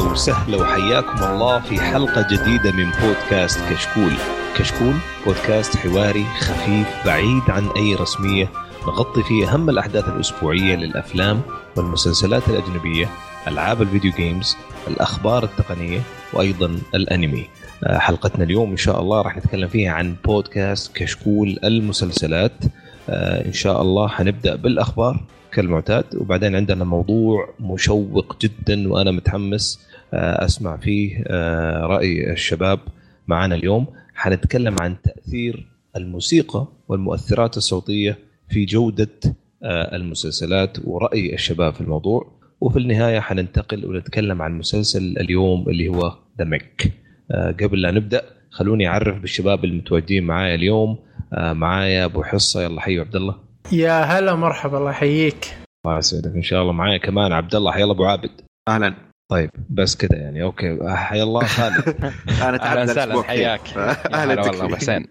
يا أهلا وسهلا وحياكم الله في حلقة جديدة من بودكاست كشكول. كشكول بودكاست حواري خفيف بعيد عن أي رسمية نغطي فيه أهم الأحداث الأسبوعية للأفلام والمسلسلات الأجنبية، ألعاب الفيديو جيمز، الأخبار التقنية وأيضا الأنمي. آه، حلقتنا اليوم إن شاء الله راح نتكلم فيها عن بودكاست كشكول المسلسلات. آه، إن شاء الله حنبدأ بالأخبار كالمعتاد وبعدين عندنا موضوع مشوق جدا وأنا متحمس أسمع فيه آه، رأي الشباب معنا اليوم. حنتكلم عن تأثير الموسيقى والمؤثرات الصوتية في جودة آه، المسلسلات ورأي الشباب في الموضوع. وفي النهاية حننتقل ونتكلم عن مسلسل اليوم اللي هو ذا ميك قبل لا نبدأ خلوني أعرف بالشباب المتواجدين معايا اليوم. معايا أبو حصة. يلا حيو عبد الله. يا هلا مرحبا. الله يحييك. الله يسعدك. إن شاء الله معايا كمان عبد الله. الله أبو عابد. أهلا. طيب بس كذا يعني. أوكي. حيا الله. خالد. أنا تعبت أهلا وسهلا. الأسبوع حياك. أهلا هلا والله ابو. حسين.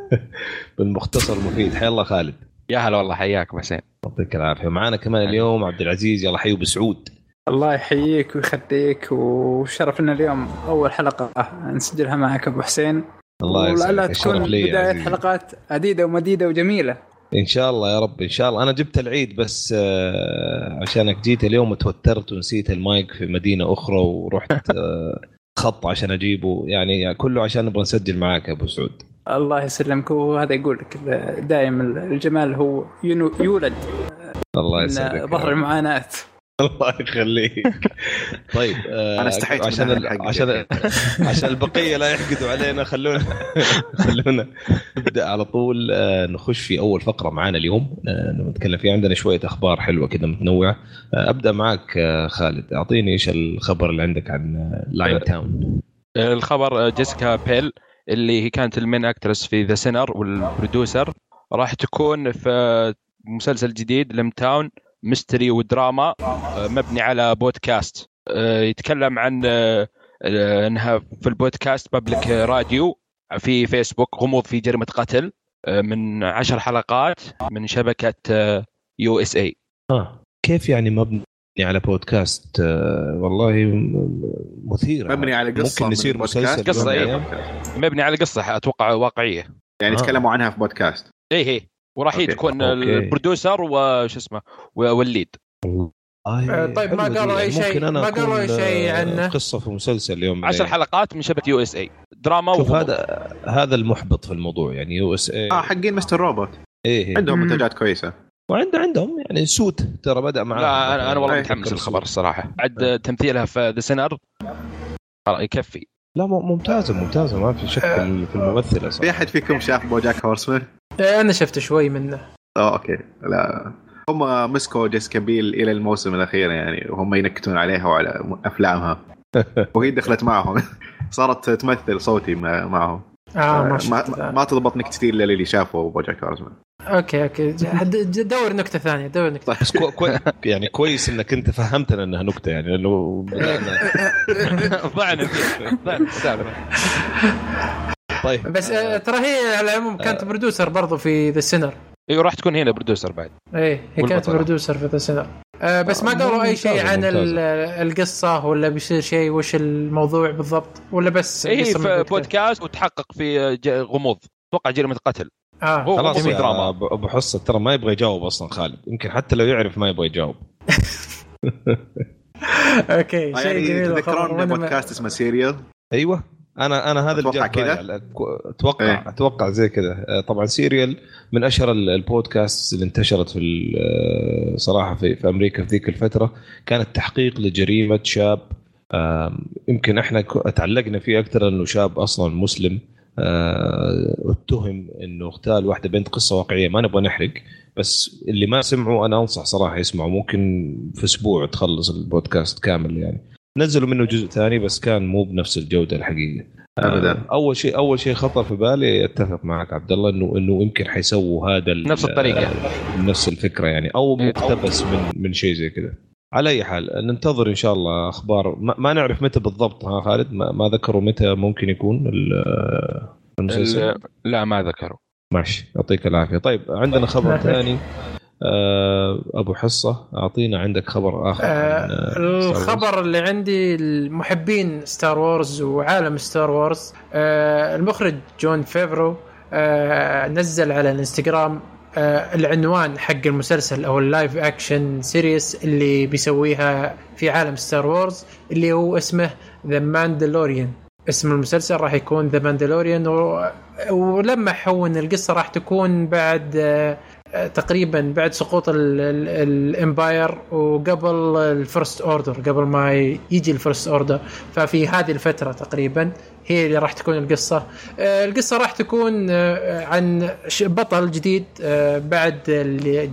بالمختصر المفيد. حيا الله خالد. يا هلا والله حياك أبو حسين. يعطيك العافية. معنا كمان اليوم عبد العزيز. يلا حيو بسعود. الله يحييك ويخليك وشرف لنا اليوم. أول حلقة. نسجلها معك أبو حسين. الله يسعدك. تكون بداية عزيزي. حلقات عديدة ومديدة وجميلة. إن شاء الله يا رب إن شاء الله. أنا جبت العيد بس آه، عشانك جيت اليوم توترت ونسيت المايك في مدينة أخرى ورحت آه، خط عشان أجيبه. يعني كله عشان نبغى نسجل معاك يا أبو سعود. الله يسلمك. وهذا يقول لك دائما الجمال هو يولد الله يسعدك ظهر المعاناة. الله يخليك. طيب آه، أنا استحيت عشان ال- عشان عشان البقية لا يحقدوا علينا خلونا خلونا نبدأ على طول. آه، نخش في أول فقرة معانا اليوم. آه، نتكلم فيها عندنا شوية أخبار حلوة كذا متنوعة. آه، أبدأ معك آه، خالد. أعطيني إيش الخبر اللي عندك عن Limetown الخبر جيسيكا بيل اللي هي كانت ال main actress في The Sinner وال producer راح تكون في مسلسل جديد Limetown mystery ودراما آه، مبني على بودكاست آه، يتكلم عن آه، إنها في البودكاست public radio في فيسبوك غموض في جريمة قتل من عشر حلقات من شبكة USA. كيف يعني مبني على بودكاست والله مثير مبني على قصة ممكن يصير. مسلسل قصة، إيه. مبني على قصة أتوقع واقعية يعني آه. تكلموا عنها في بودكاست إيه إيه وراح. تكون. ال producer وش اسمه وال lead آه، طيب، ما. قالوا أي يعني شيء- ممكن أنا ما قالوا أكون، أي شيء آه، عنه؟ قصة في مسلسل اليوم عشر. حلقات من شبكه USA دراما شوف. هذا هذا المحبط في الموضوع يعني USA آه حقين Mr. Robot إيه إيه. عندهم. منتجات كويسة وعنده عندهم يعني Suits ترى بدأ معاه لا أنا أنا والله إيه، متحمس الخبر. الصراحة عد تمثيلها في The Sinner يكفي لا ممتازة ممتازة ما في شك في ال- في الممثلة في أحد فيكم شاف BoJack Horseman؟ إيه، أنا شفت شوي منه. آه أوكي. لا. هم مسكوا جيسيكا بيل إلى الموسم الأخير يعني وهم ينكتون عليها وعلى أفلامها. وهي دخلت معهم. صارت تمثل صوتي مع- معهم. آه ما شفت ما, ذا. ما تضبط نكتتين الا اللي شافوا BoJack Horseman أوكي أوكي. دور نكتة ثانية دور نكتة. بس كو كو يعني كويس إنك أنت فهمتنا إنها نكتة يعني لأنه ضعنا ضعنا طيب. بس آه، ترى هي على العموم كانت producer برضو في The Sinner إيوه راح تكون هنا producer بعد. إيه هي كانت. producer في The Sinner آه بس ما آه، قالوا أي شيء عن القصة ولا بيصير شيء وش الموضوع بالضبط ولا بس في البودكاست؟ بودكاست وتحقق في ج- غموض. أتوقع جريمه قتل. آه. هو خلاص دراما. ابو حصة ترى ما يبغى يجاوب أصلا خالد. يمكن حتى لو يعرف ما يبغى يجاوب. أوكي شيء يعني جميل. تذكرون بودكاست اسمه Serial أيوه. أنا أنا هذا في كذا؟ أتوقع إيه. أتوقع زي كذا آه، طبعا Serial من أشهر ال- البودكاست اللي انتشرت في آه، صراحة في, في أمريكا في ذيك الفترة. كانت تحقيق لجريمة شاب يمكن إحنا تعلقنا فيه أكثر إنه شاب أصلا مسلم آه، اتهم إنه اغتال واحدة بنت قصة واقعية. ما نبغى نحرق بس اللي ما سمعوا أنا أنصح صراحة يسمعوا. ممكن في أسبوع تخلص البودكاست كامل يعني. نزلوا منه جزء ثاني بس كان مو بنفس الجودة الحقيقيه أبداً. آه، أول شيء أول شيء خطر في بالي أتفق معك عبد الله انه إنه يمكن حيسووا هذا نفس الطريقة. آه، نفس الفكرة يعني أو إيه. مقتبس من من شيء زي كذا. على أي حال ننتظر إن شاء الله أخبار. ما, ما نعرف متى بالضبط ها خالد؟ ما, ما ذكروا متى ممكن يكون ال- المسلسل؟ ال- لا ما ذكروا. ماشي يعطيك العافية. طيب عندنا خبر ثاني. أبو حصة أعطينا عندك خبر آخر آه، آه،. الخبر اللي عندي المحبين Star Wars وعالم Star Wars آه، المخرج جون فيفرو آه، نزل على الانستغرام آه، العنوان حق المسلسل أو ال live action series اللي بيسويها في عالم Star Wars اللي هو اسمه The Mandalorian اسم المسلسل راح يكون The Mandalorian ولمحوا ان القصة راح تكون بعد آه، آه، تقريبا بعد سقوط ال- ال- ال Empire وقبل ال First Order قبل ما يجي ال First Order. ففي هذه الفترة تقريبا هي اللي راح تكون القصة. آه، القصة راح تكون آه، عن بطل جديد آه، بعد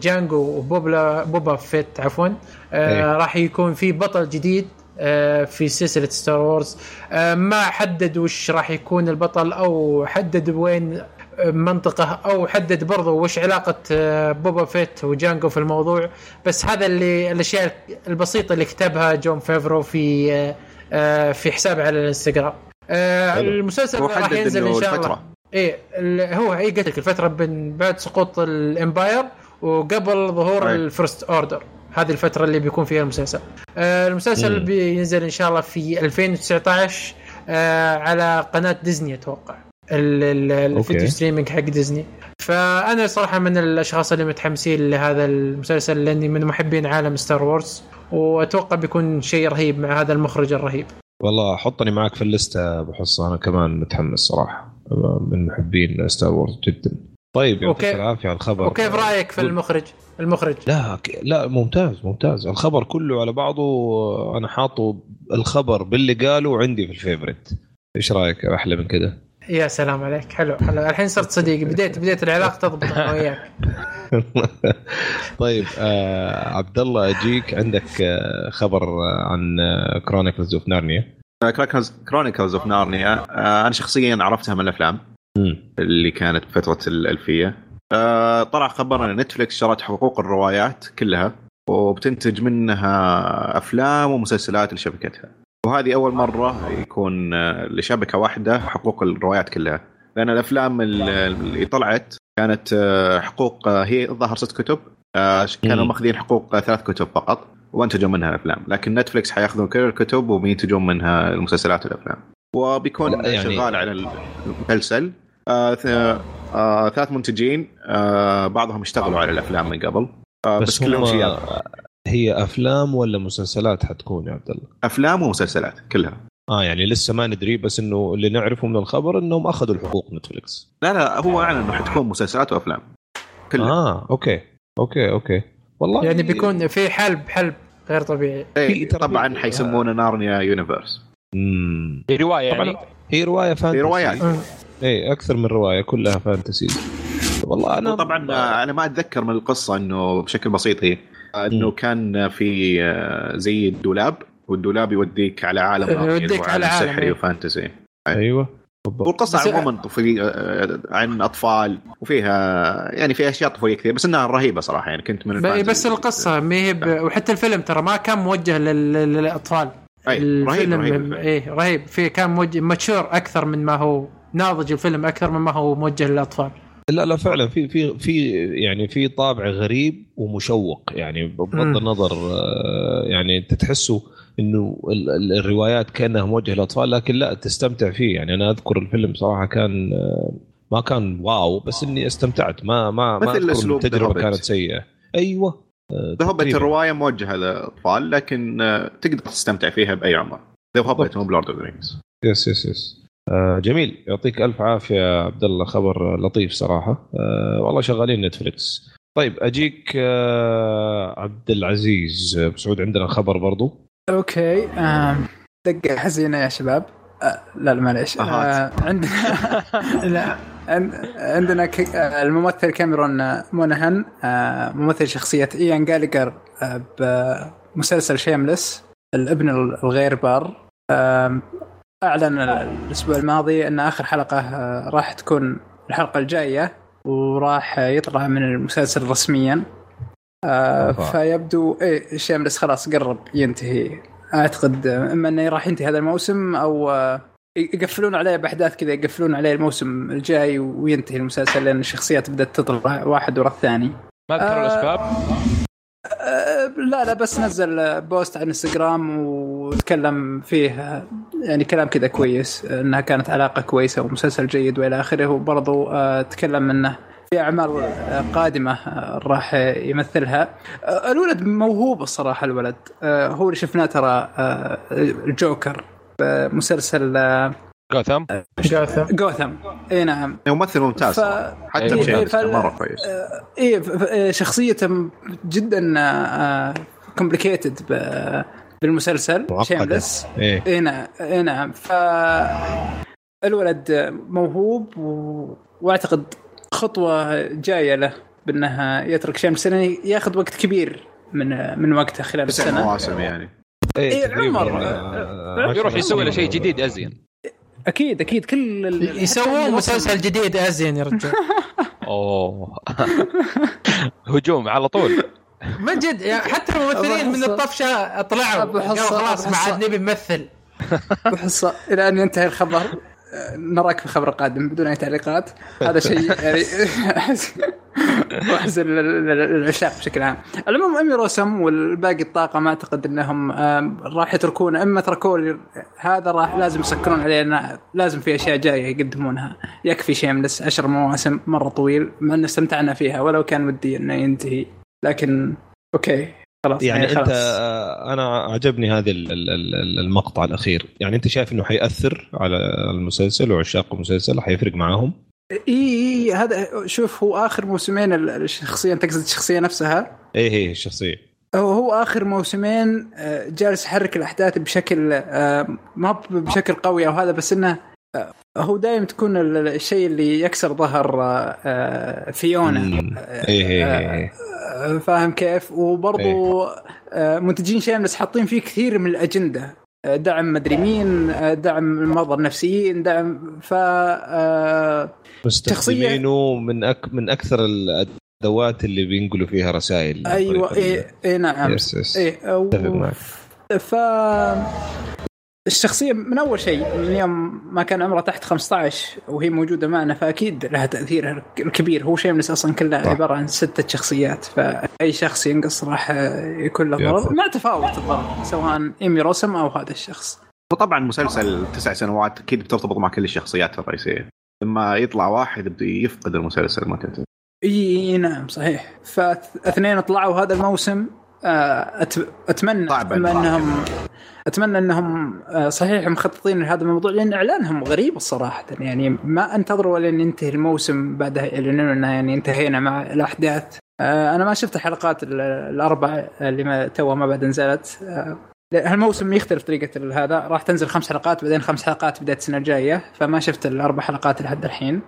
جانجو وبوبلا بوبا فيت عفوا آه، إيه. راح يكون في بطل جديد آه، في سلسلة Star Wars. آه، ما حدد وش راح يكون البطل أو حدد وين منطقة أو حدد برضو وش علاقة آه، بوبا فيت وجانجو في الموضوع. بس هذا اللي الأشياء البسيطة اللي كتبها جون فيفرو في آه، آه، في حسابه على الانستغرام. المسلسل راح ينزل إن شاء الله. إيه هو اي قلت لك الفترة بين بعد سقوط ال Empire وقبل ظهور أي. ال First Order. هذه الفترة اللي بيكون فيها المسلسل. المسلسل مم. بينزل إن شاء الله في 2019 آه على قناة ديزني أتوقع. ال video. streaming حق ديزني. فأنا صراحة من الأشخاص اللي متحمسين لهذا المسلسل لأني من محبين عالم Star Wars وأتوقع بيكون شيء رهيب مع هذا المخرج الرهيب. والله حطني معك في الليسته أبو حصه أنا كمان متحمس صراحة. من محبين Star Wars جدا. طيب يعطيك العافية على الخبر. وكيف رأيك في المخرج؟ المخرج. لا لا ممتاز ممتاز. الخبر كله على بعضه أنا حاطه الخبر باللي قاله عندي في ال favorite إيش رأيك أحلى من كده؟ يا سلام عليك. حلو حلو. الحين صرت صديقي. بديت بديت العلاقة تضبط أنا وياك. طيب آه عبد الله أجيك عندك آه خبر آه عن Chronicles of Narnia Chronicles of Narnia أنا شخصيا عرفتها من الأفلام اللي كانت بفتره الألفية. آه، طلع خبر إن Netflix شرت حقوق الروايات كلها وبتنتج منها أفلام ومسلسلات لشبكتها. وهذه أول مرة يكون آه، لشبكة واحدة حقوق الروايات كلها. لأن الأفلام اللي طلعت كانت آه، حقوق آه، هي الظاهر ست كتب كانوا. ماخذين حقوق ثلاث كتب فقط وانتجوا منها الأفلام. لكن نتفلكس حياخذون كل الكتب وبينتجون منها المسلسلات والأفلام. وبيكون يعني- شغال على المسلسل. آه آه ثلاث منتجين آه بعضهم اشتغلوا على الأفلام من قبل. آه بس, بس كلهم هم شياب هي أفلام ولا مسلسلات حتكون يا عبد الله؟ أفلام ومسلسلات كلها. آه يعني لسه ما ندري بس إنه اللي نعرفه من الخبر إنهم أخذوا الحقوق نتفلكس لا لا هو أعلن إنه حتكون مسلسلات وأفلام. كلها. آه okay okay okay. والله يعني بيكون في حلب حلب غير طبيعي. إيه في ترى- طبعا حيسمونه Narnia Universe. مم. هي رواية طبعا. يعني. هي رواية fantasy. روايات. اي أكثر من رواية كلها fantasy. والله أنا طبعا أنا ما أتذكر من القصة إنه بشكل بسيط هي. إنه. كان في آه، زي الدولاب والدولاب يوديك على عالم يوديك على عالم، سحري إيه. و fantasy أيوه بالضبط والقصة عموما طفولية آه، عن اطفال وفيها يعني فيها أشياء طفولية كثير بس إنها رهيبة صراحة يعني كنت من بس القصة ما هي. وحتى الفيلم ترى ما كان موجه لل... للأطفال أي، رهيب- رهيب. إيه رهيب في كان موجه ماتشور أكثر من ما هو ناضج الفيلم أكثر من ما هو موجه للأطفال لا لا فعلا في في في يعني في طابع غريب ومشوق يعني بغض. النظر آه، يعني أنت تحسه إنه ال- ال- الروايات كأنها موجهة للأطفال لكن لا تستمتع فيه يعني أنا أذكر الفيلم صراحة كان آه، ما كان wow بس إني استمتعت ما ما ما مثل التجربة. كانت سيئة أيوه آه، تقريباً. الرواية موجهة للأطفال لكن تقدر تستمتع فيها بأي عمر بالضبط. مو ب Lord of Rings yes yes yes آه جميل. يعطيك ألف عافية يا عبد الله. خبر لطيف صراحة. آه والله شغالين Netflix طيب أجيك آه عبد العزيز. أبو سعود عندنا خبر برضو. okay. دقة حزينة يا شباب. لا لا معليش. عندنا لا عندنا ك- الممثل Cameron Monaghan ممثل شخصية Ian Gallagher بمسلسل Shameless الابن الغير بار. أعلن الأسبوع الماضي أن آخر حلقة آه، راح تكون الحلقة الجاية وراح يطلع من المسلسل رسميا. آه،. فيبدو إيه شيملس خلاص قرب ينتهي. أعتقد آه، إما إنه راح ينتهي هذا الموسم أو آه، يقفلون عليه بأحداث كذا يقفلون عليه الموسم الجاي وينتهي المسلسل لأن الشخصيات بدأت تطلع واحد ورا الثاني. ما أذكر آه، الأسباب؟ أه، لا لا بس نزل بوست على انستغرام وتكلم فيه يعني كلام كذا كويس إنها كانت علاقة كويسة ومسلسل جيد وإلى آخره وبرضه أه، تكلم إنه في أعمال أه، قادمة أه، راح يمثلها. الولد موهوب الصراحة الولد. هو اللي شفناه ترى الجوكر بمسلسل أه، Gotham Gotham Gotham. إي نعم. ممثل ممتاز ف- صراحة. حتى إيه، فال- مرة كويس. ف- شخصيته جدا complicated بالمسلسل إيه. اي نعم. اي نعم. ف الولد موهوب و... وأعتقد خطوة جاية له بأنها يترك شيمليس لأنه يأخذ وقت كبير من من وقته خلال السنة. مواسم يعني. إيه، تقريباً، عمر. آه، يروح عشرة يسوي له شيء. جديد أزين. أكيد أكيد. كل ال- يسوون مسلسل جديد أزين يا رجال. أوه. هجوم على طول. من جد يعني حتى الممثلين من. الطفشة طلعوا. خلاص ما. عاد نبي نمثل. بحصة إلى أن ينتهي الخبر نراك في الخبر القادم بدون أي تعليقات. هذا شيء يعني لل- للعشاق بشكل عام. العموم امي روسم والباقي الطاقم أعتقد إنهم راح يتركون. إما تركوا هذا راح لازم يسكرون لأن لازم في أشياء جاية يقدمونها. يكفي شيملس عشر مواسم مرة طويل مع ان استمتعنا فيها ولو كان ودي إنه ينتهي. لكن أوكي خلاص يعني خلاص. أنت آه، أنا عجبني هذا ال- ال- ال- المقطع الأخير. يعني أنت شايف إنه حيأثر على المسلسل وعشاق المسلسل؟ حيفرق معاهم؟ إي إي هذا شوف هو آخر موسمين ال- الشخصية أنت تقصد الشخصية نفسها؟ إيه هي الشخصية. هو آخر موسمين آه، جالس يحرك الأحداث بشكل آه، ما بشكل قوي أو هذا بس إنه هو دائما تكون ال- ال- الشيء اللي يكسر ظهر آه، آه، فيونا. آه، هي آه، هي آه، فاهم كيف؟ وبرضو آه، منتجين Shameless حاطين فيه كثير من الأجندة. آه، دعم مدري مين آه، دعم المرضى النفسيين دعم ف آه، مستخدمينه من أك من أكثر الأدوات اللي بينقلوا فيها رسائل أيوه اي اي نعم. yes yes أتفق معك. ف الشخصية من أول شيء من يوم ما كان عمره تحت 15 وهي موجودة معنا فأكيد لها تأثير الكبير هو Shameless أصلا كله صح. عبارة عن ستة شخصيات فأي شخص ينقص راح يكون له ضرر. مع تفاوت الضرر سواء إيمي روسم أو هذا الشخص. وطبعا مسلسل تسع سنوات أكيد بترتبط مع كل الشخصيات الرئيسية. لما يطلع واحد بده يفقد المسلسل متى إي نعم صحيح. فاثنين طلعوا هذا الموسم آه، أت- اتمنى بما الواحد. انهم أتمنى أنهم آه، صحيح مخططين لهذا الموضوع لأن إعلانهم غريب الصراحة. يعني ما أنتظروا لين ينتهي الموسم بعدها يعلنون انه يعني انتهينا مع الأحداث. آه، أنا ما شفت الحلقات ال- الأربع اللي ما توها ما بعد نزلت. هالموسم يختلف طريقة هذا. راح تنزل خمس حلقات بعدين خمس حلقات بدايه السنة الجاية فما شفت الأربع حلقات لحد الحين.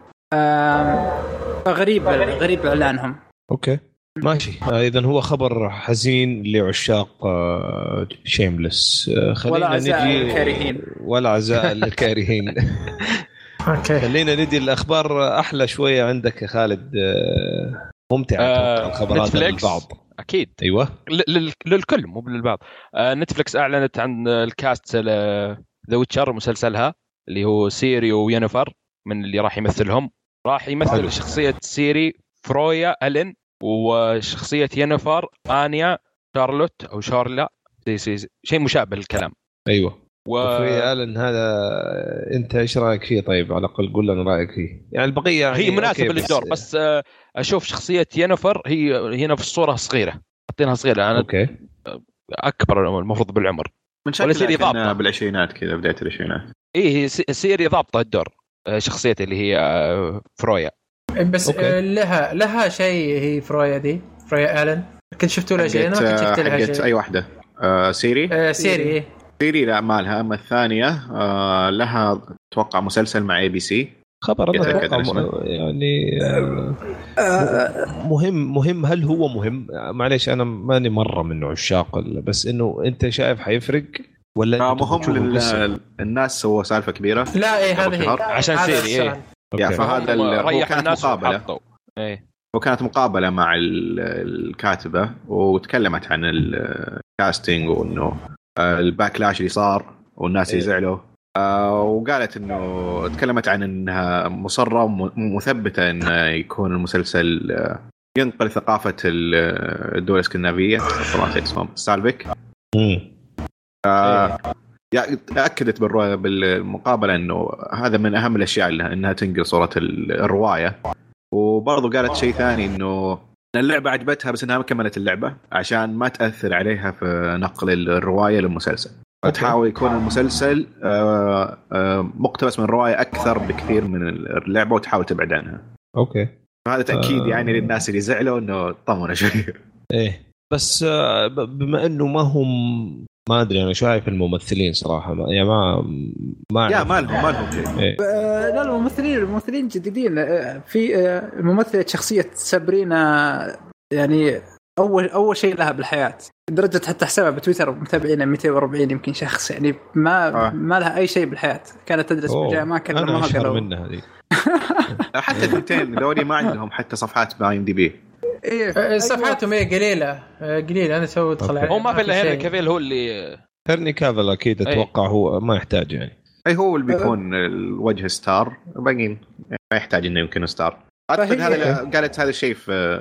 فغريب غريب إعلانهم. okay. ماشي. آه اذا هو خبر حزين لعشاق آه Shameless آه خلينا ولا عزاء نجي للكارهين. ولا عزاء للكارهين. okay. خلينا ندي الأخبار أحلى شوية عندك يا خالد. آه ممتعه آه، الخبرات. للبعض. أكيد. أيوه. ل- لل- للكل مو للبعض. آه، Netflix أعلنت عن ال cast The Witcher مسلسلها اللي هو Ciri و Yennefer من اللي راح يمثلهم. راح يمثل حلو. شخصية Ciri Freya Allan. وشخصية Yennefer Anya شارلوت أو شارلا. زي- زي- زي- شيء مشابه للكلام. أيوه. و... وفي Allan هذا أنت إيش رأيك فيه طيب؟ على الأقل قول لنا رأيك فيه. يعني البقية يعني هي مناسبة okay، للدور بس آه، أشوف شخصية Yennefer هي هنا في الصورة صغيرة. حاطينها صغيرة أنا okay. أكبر المفروض بالعمر. من شكلها ضابطة. بالعشرينات كذا بداية العشرينات. إيه هي س- Ciri ضابطة الدور آه، شخصيته اللي هي آه، Freya. بس okay. آه، لها لها شيء هي Freya دي Freya Allan. كنت شفتوا لها شيء؟ أنا ما كنت شفت لها شيء. أي واحدة. آه Ciri؟ آه، Ciri إيه. Ciri لا ما لها. أما الثانية آه لها أتوقع مسلسل مع اي بي سي خبر. م- يعني آه، آه، مهم مهم. هل هو مهم؟ معليش أنا ماني مرة من عشاق بس إنه أنت شايف حيفرق؟ ولا آه مهم بتشوفوا بس؟ لل- الناس سووا سالفة كبيرة. لا إيه هذه. عشان هذا سيري، إيه. أوكي. فهذا ريح كانت الناس مقابلة. إيه. وكانت مقابلة مع ال- الكاتبة وتكلمت عن الكاستنج وإنه آه، الباكلاش اللي صار والناس اللي إيه. زعلوا. آه، وقالت إنه تكلمت عن إنها مصرة ومثبتة انه يكون المسلسل آه، ينقل ثقافة ال- الدول الإسكندنافية. اسمهم. سالفيك. مم. آه، يا- اكدت بالروايه بالمقابلة إنه هذا من أهم الأشياء اللي إنها تنقل صورة ال- الرواية. وبرضه قالت شيء ثاني إنه اللعبة عجبتها بس إنها ما كملت اللعبة عشان ما تأثر عليها في نقل الرواية للمسلسل. فتحاول يكون المسلسل آه، آه، مقتبس من الروايه أكثر بكثير من اللعبة وتحاول تبعد عنها. أوكي. فهذا تأكيد آه. يعني للناس اللي زعلوا إنه طمنوا شوي. إيه. بس آه، بما إنه ما هم ما أدري أنا شايف الممثلين صراحة. ما يعني ما ما يا أعرف. ما لهم ما لهم شيء. إيه. آه، لا الممثلين الممثلين جديدين. آه، في آه، ممثلة شخصية سابرينا يعني أول أول شيء لها بالحياة. لدرجة حتى حسابها بتويتر متابعينها 240 يمكن شخص يعني ما آه. ما لها أي شيء بالحياة. كانت تدرس بالجامعة أنا كلموها قالوا منها هذه. حتى الثنتين ذولي ما عندهم حتى صفحات ب IMDb. إيه آه، صفحاتهم هي قليلة. آه، قليلة. أنا تو ادخل. عليها هو ما في الا. Henry Cavill هو اللي Henry Cavill أكيد أي. أتوقع هو ما يحتاج يعني. أي هو اللي بيكون الوجه star. باقيين. ما يحتاج إنه يمكن star. أعتقد هذا قالت هذا الشيء في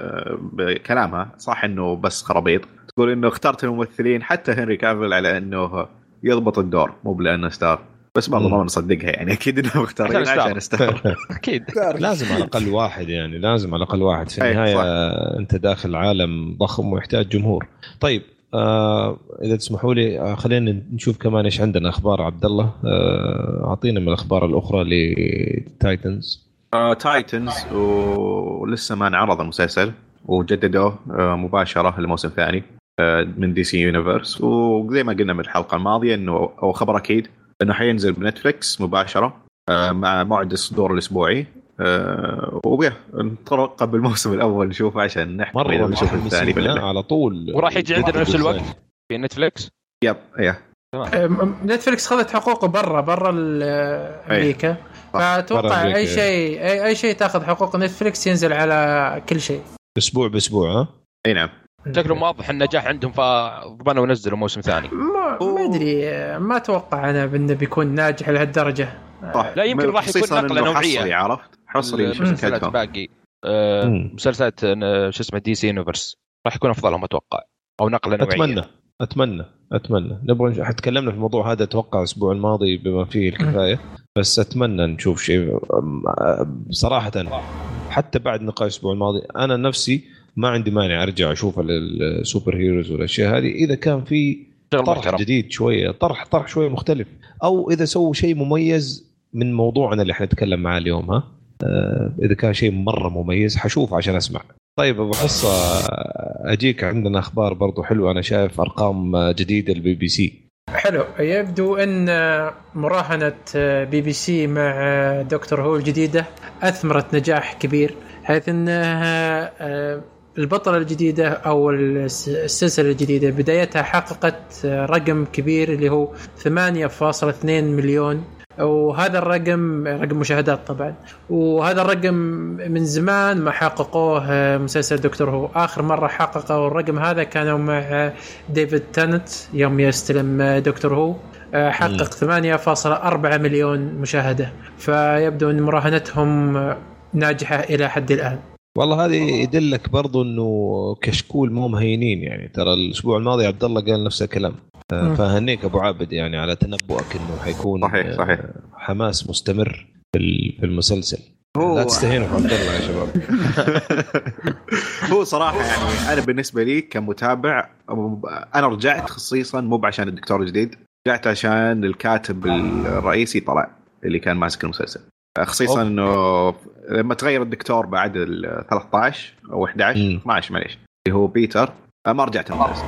بكلامها. صح إنه بس خرابيط. تقول إنه اخترت الممثلين. حتى هنري كافيل على إنه يضبط الدور. مو بلأنه star. بس مم. ما نصدقها يعني. أكيد انهم مختارين عشان star أكيد. لازم على الأقل واحد يعني لازم على الأقل واحد. في أي، النهاية صح. أنت داخل عالم ضخم ويحتاج جمهور. طيب آه إذا تسمحوا لي آه خلينا نشوف كمان إيش عندنا. أخبار عبد الله آه أعطينا من الأخبار الأخرى ل Titans آه، Titans ولسه ما انعرض المسلسل وجددوه آه، مباشرة لموسم ثاني آه، من DC Universe وزي ما قلنا من الحلقة الماضية إنه أو خبر أكيد إنه حينزل بنتفلكس مباشرة آه، مع موعد الصدور الأسبوعي. آه، وبيه نترقب الموسم الأول نشوفه عشان نحكم مرة نشوف الثاني على طول. وراح يجي عندنا نفس الوقت. في نتفلكس yep إيه آه، م- نتفلكس خذت حقوقه برا برا ال- أمريكا. فأتوقع أي إيه. شيء أي أي شيء تاخذ حقوق نتفلكس ينزل على كل شيء. أسبوع بأسبوع ها؟ أي نعم. شكلهم واضح النجاح عندهم فضمنوا ونزلوا موسم ثاني. ما ما أدري ما أتوقع أنا إنه بيكون ناجح لهالدرجة. صح لا، يمكن راح يكون إنه نوعية. حصري عرفت؟ حصري شركتهم باقي. آه،. مسلسلات آه، شو اسمه DC Universe. راح يكون أفضلهم أتوقع. أو نقلة نوعية. أتمنى أتمنى أتمنى. نبغى تكلمنا في الموضوع هذا أتوقع الأسبوع الماضي بما فيه الكفاية. بس أتمنى نشوف شيء بصراحه حتى بعد نقاش الأسبوع الماضي أنا نفسي ما عندي مانع أرجع أشوف ال- السوبر هيروز والأشياء هذه. إذا كان في طرح محترم. جديد شوية طرح طرح شوية مختلف. أو إذا سووا شيء مميز من موضوعنا اللي حنتكلم معاه اليوم ها؟ آه، إذا كان شيء مرة مميز حشوف عشان أسمع. طيب أبو حصة أجيك عندنا أخبار برضو حلوة. أنا شايف أرقام جديدة البي بي سي. حلو. يبدو أن مراهنة بي بي سي مع Doctor Who الجديدة أثمرت نجاح كبير حيث أنها آه، البطلة الجديدة أو الس- السلسلة الجديدة بدايتها حققت رقم كبير اللي هو 8.2 مليون. وهذا الرقم رقم مشاهدات طبعا. وهذا الرقم من زمان ما حققوه مسلسل دكتور هو. آخر مرة حققوا الرقم هذا كانوا مع ديفيد تانت يوم يستلم دكتور هو. حقق 8.4 مليون مشاهدة. فيبدو أن مراهنتهم ناجحة إلى حد الآن. والله هذه يدلك برضو إنه كشكول مو مهينين يعني. ترى الأسبوع الماضي عبد الله قال نفس الكلام. آه،. فهنيك أبو عابد يعني على تنبؤك إنه حيكون صحيح، آه، صحيح. حماس مستمر في ال- في المسلسل. هو. لا تستهينوا عبد الله يا شباب. هو صراحة يعني أنا بالنسبة لي كمتابع أنا رجعت خصيصا مو عشان الدكتور الجديد رجعت عشان الكاتب الرئيسي طلع اللي كان ماسك المسلسل. خصيصا. إنه لما تغير الدكتور بعد ال 13 أو 11 مم. 12 معليش. اللي هو بيتر ما رجعت المسلسل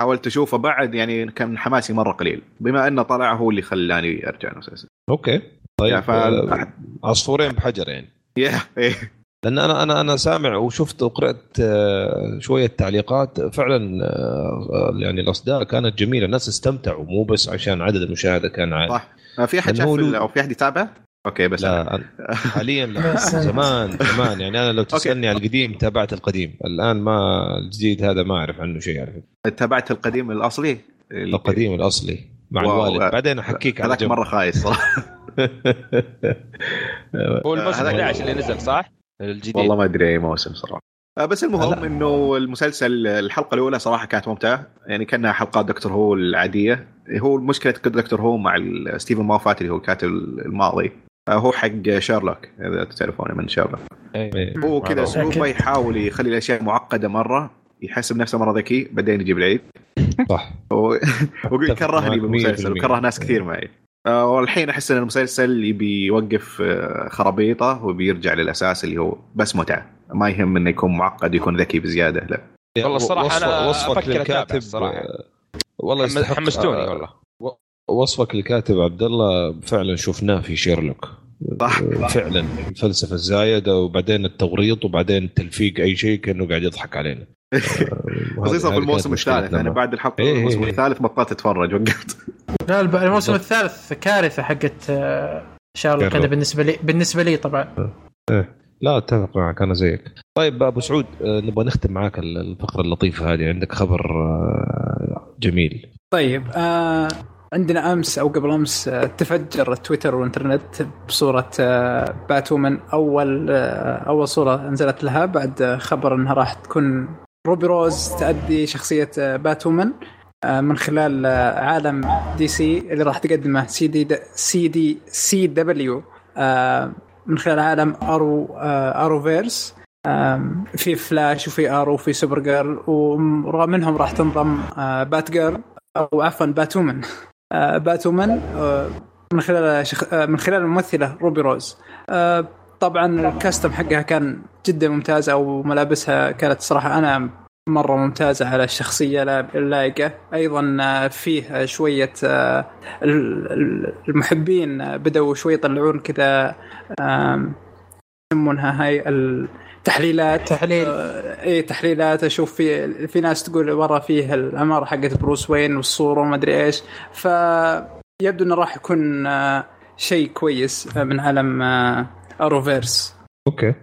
حاولت أشوفه بعد يعني كان حماسي مرة قليل بما إنه طلع هو اللي خلاني أرجع المسلسل أوكي. طيب ف- آه، عصفورين بحجر يعني. إيه. لأن أنا أنا أنا سامع وشفت وقرأت آه، شوية تعليقات. فعلا آه، يعني الأصداء كانت جميلة. الناس استمتعوا مو بس عشان عدد المشاهدة كان عالي. صح. في أحد شاف أو في أحد يتابع؟ أوكي بس. لا أنا حاليا لا زمان زمان. يعني أنا لو تسألني على القديم تابعت القديم. الآن ما الجديد هذا ما أعرف عنه شيء على فكره تابعت القديم الأصلي؟ القديم الأصلي مع واو. الوالد. بعدين أحكيك هذاك. مرة خايس صراحة هو الموسم هذاك- 11 اللي نزل صح؟ الجديد. والله ما أدري أي موسم صراحة. آه، بس المهم إنه المسلسل الحلقة الأولى صراحة كانت ممتعة. يعني كأنها حلقات Doctor Who العادية. هو مشكلة Doctor Who مع ستيفن موفات اللي هو الكاتب الماضي. هو حق شيرلوك إذا تعرفونه من شيرلوك إيه. هو كذا اسلوبه يحاول يخلي الأشياء معقدة مرة يحسب نفسه مرة ذكي بعدين يجيب العيد. صح. ويقول كرهني بالمسلسل وكره ناس كثير معي. آه، والحين أحس إن المسلسل يبي يوقف آه، خرابيطه وبيرجع للأساس اللي هو بس متعة. ما يهم إنه يكون معقد يكون ذكي بزيادة لا. والله الصراحة وصف أنا وصفك للكاتب الصراحة. والله حمستوني آه، والله. وصفك للكاتب عبد الله فعلا شفناه في شيرلوك. صح فعلا الفلسفة الزايدة وبعدين التوريط وبعدين تلفيق أي شيء كأنه قاعد يضحك علينا آه، خصوصا هذه في الموسم الثالث أنا معه. بعد الحلقة إيه، الموسم إيه. الثالث بطلت اتفرج وقفت لا الموسم. الثالث كارثة حقت آه، شارلوك. هذا بالنسبة لي بالنسبة لي طبعا لا أتفق معك أنا زيك طيب أبو سعود آه، نبغى نختم معك ال- الفقرة اللطيفة هذه عندك خبر آه، جميل طيب آه عندنا أمس أو قبل أمس آه تفجر تويتر والإنترنت بصورة آه باتومن. أول آه أول صورة نزلت لها بعد خبر إنها راح تكون روبي روز تأدي شخصية Batwoman من خلال عالم DC اللي راح تقدمه سي دي سي دي سي دبليو من خلال عالم Arrow Arrowverse في فلاش وفي Arrow وفي Supergirl ومنهم راح تنضم Batgirl أو عفوا Batwoman. آه Batwoman آه من خلال شخ... آه من خلال الممثلة روبي روز. طبعا الكاستم حقها كان جدا ممتاز أو ملابسها كانت صراحة أنا مرة ممتازة على الشخصية لا- اللايقه أيضا فيه شوية ال- ال- المحبين بدأوا شوي يطلعون كذا يسمونها هاي التحليلات تحليل. آه، إيه تحليلات أشوف في في ناس تقول ورا فيه العماره حقت بروس وين والصورة وما أدري إيش. فيبدو إنه راح يكون آه، شيء كويس آه، من عالم آه، اروفيرس أوكي.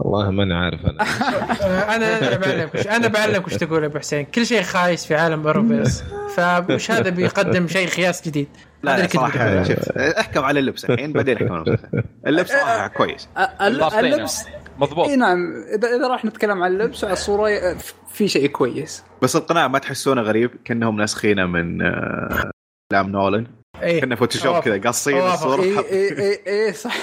والله ماني عارف أنا. أنا أنا بعلمك وش أنا بعلمك وش تقول يا أبو حسين. كل شيء خايس في عالم Arrowverse فمش هذا بيقدم شيء خايس جديد. لا كنت صراحة. شوف احكم على اللبس الحين بعدين احكم على اللبس. صراحة كويس. آه، ال- Batwoman. اللبس مضبوط. إي نعم. اذا إذا راح نتكلم عن اللبس وعلى الصورة في شيء كويس. بس القناع ما تحسونه غريب كأنهم ناسخينه من افلام نولن. إيه كنه Photoshop. كذا قاصين. الصورة إي إي إي صح.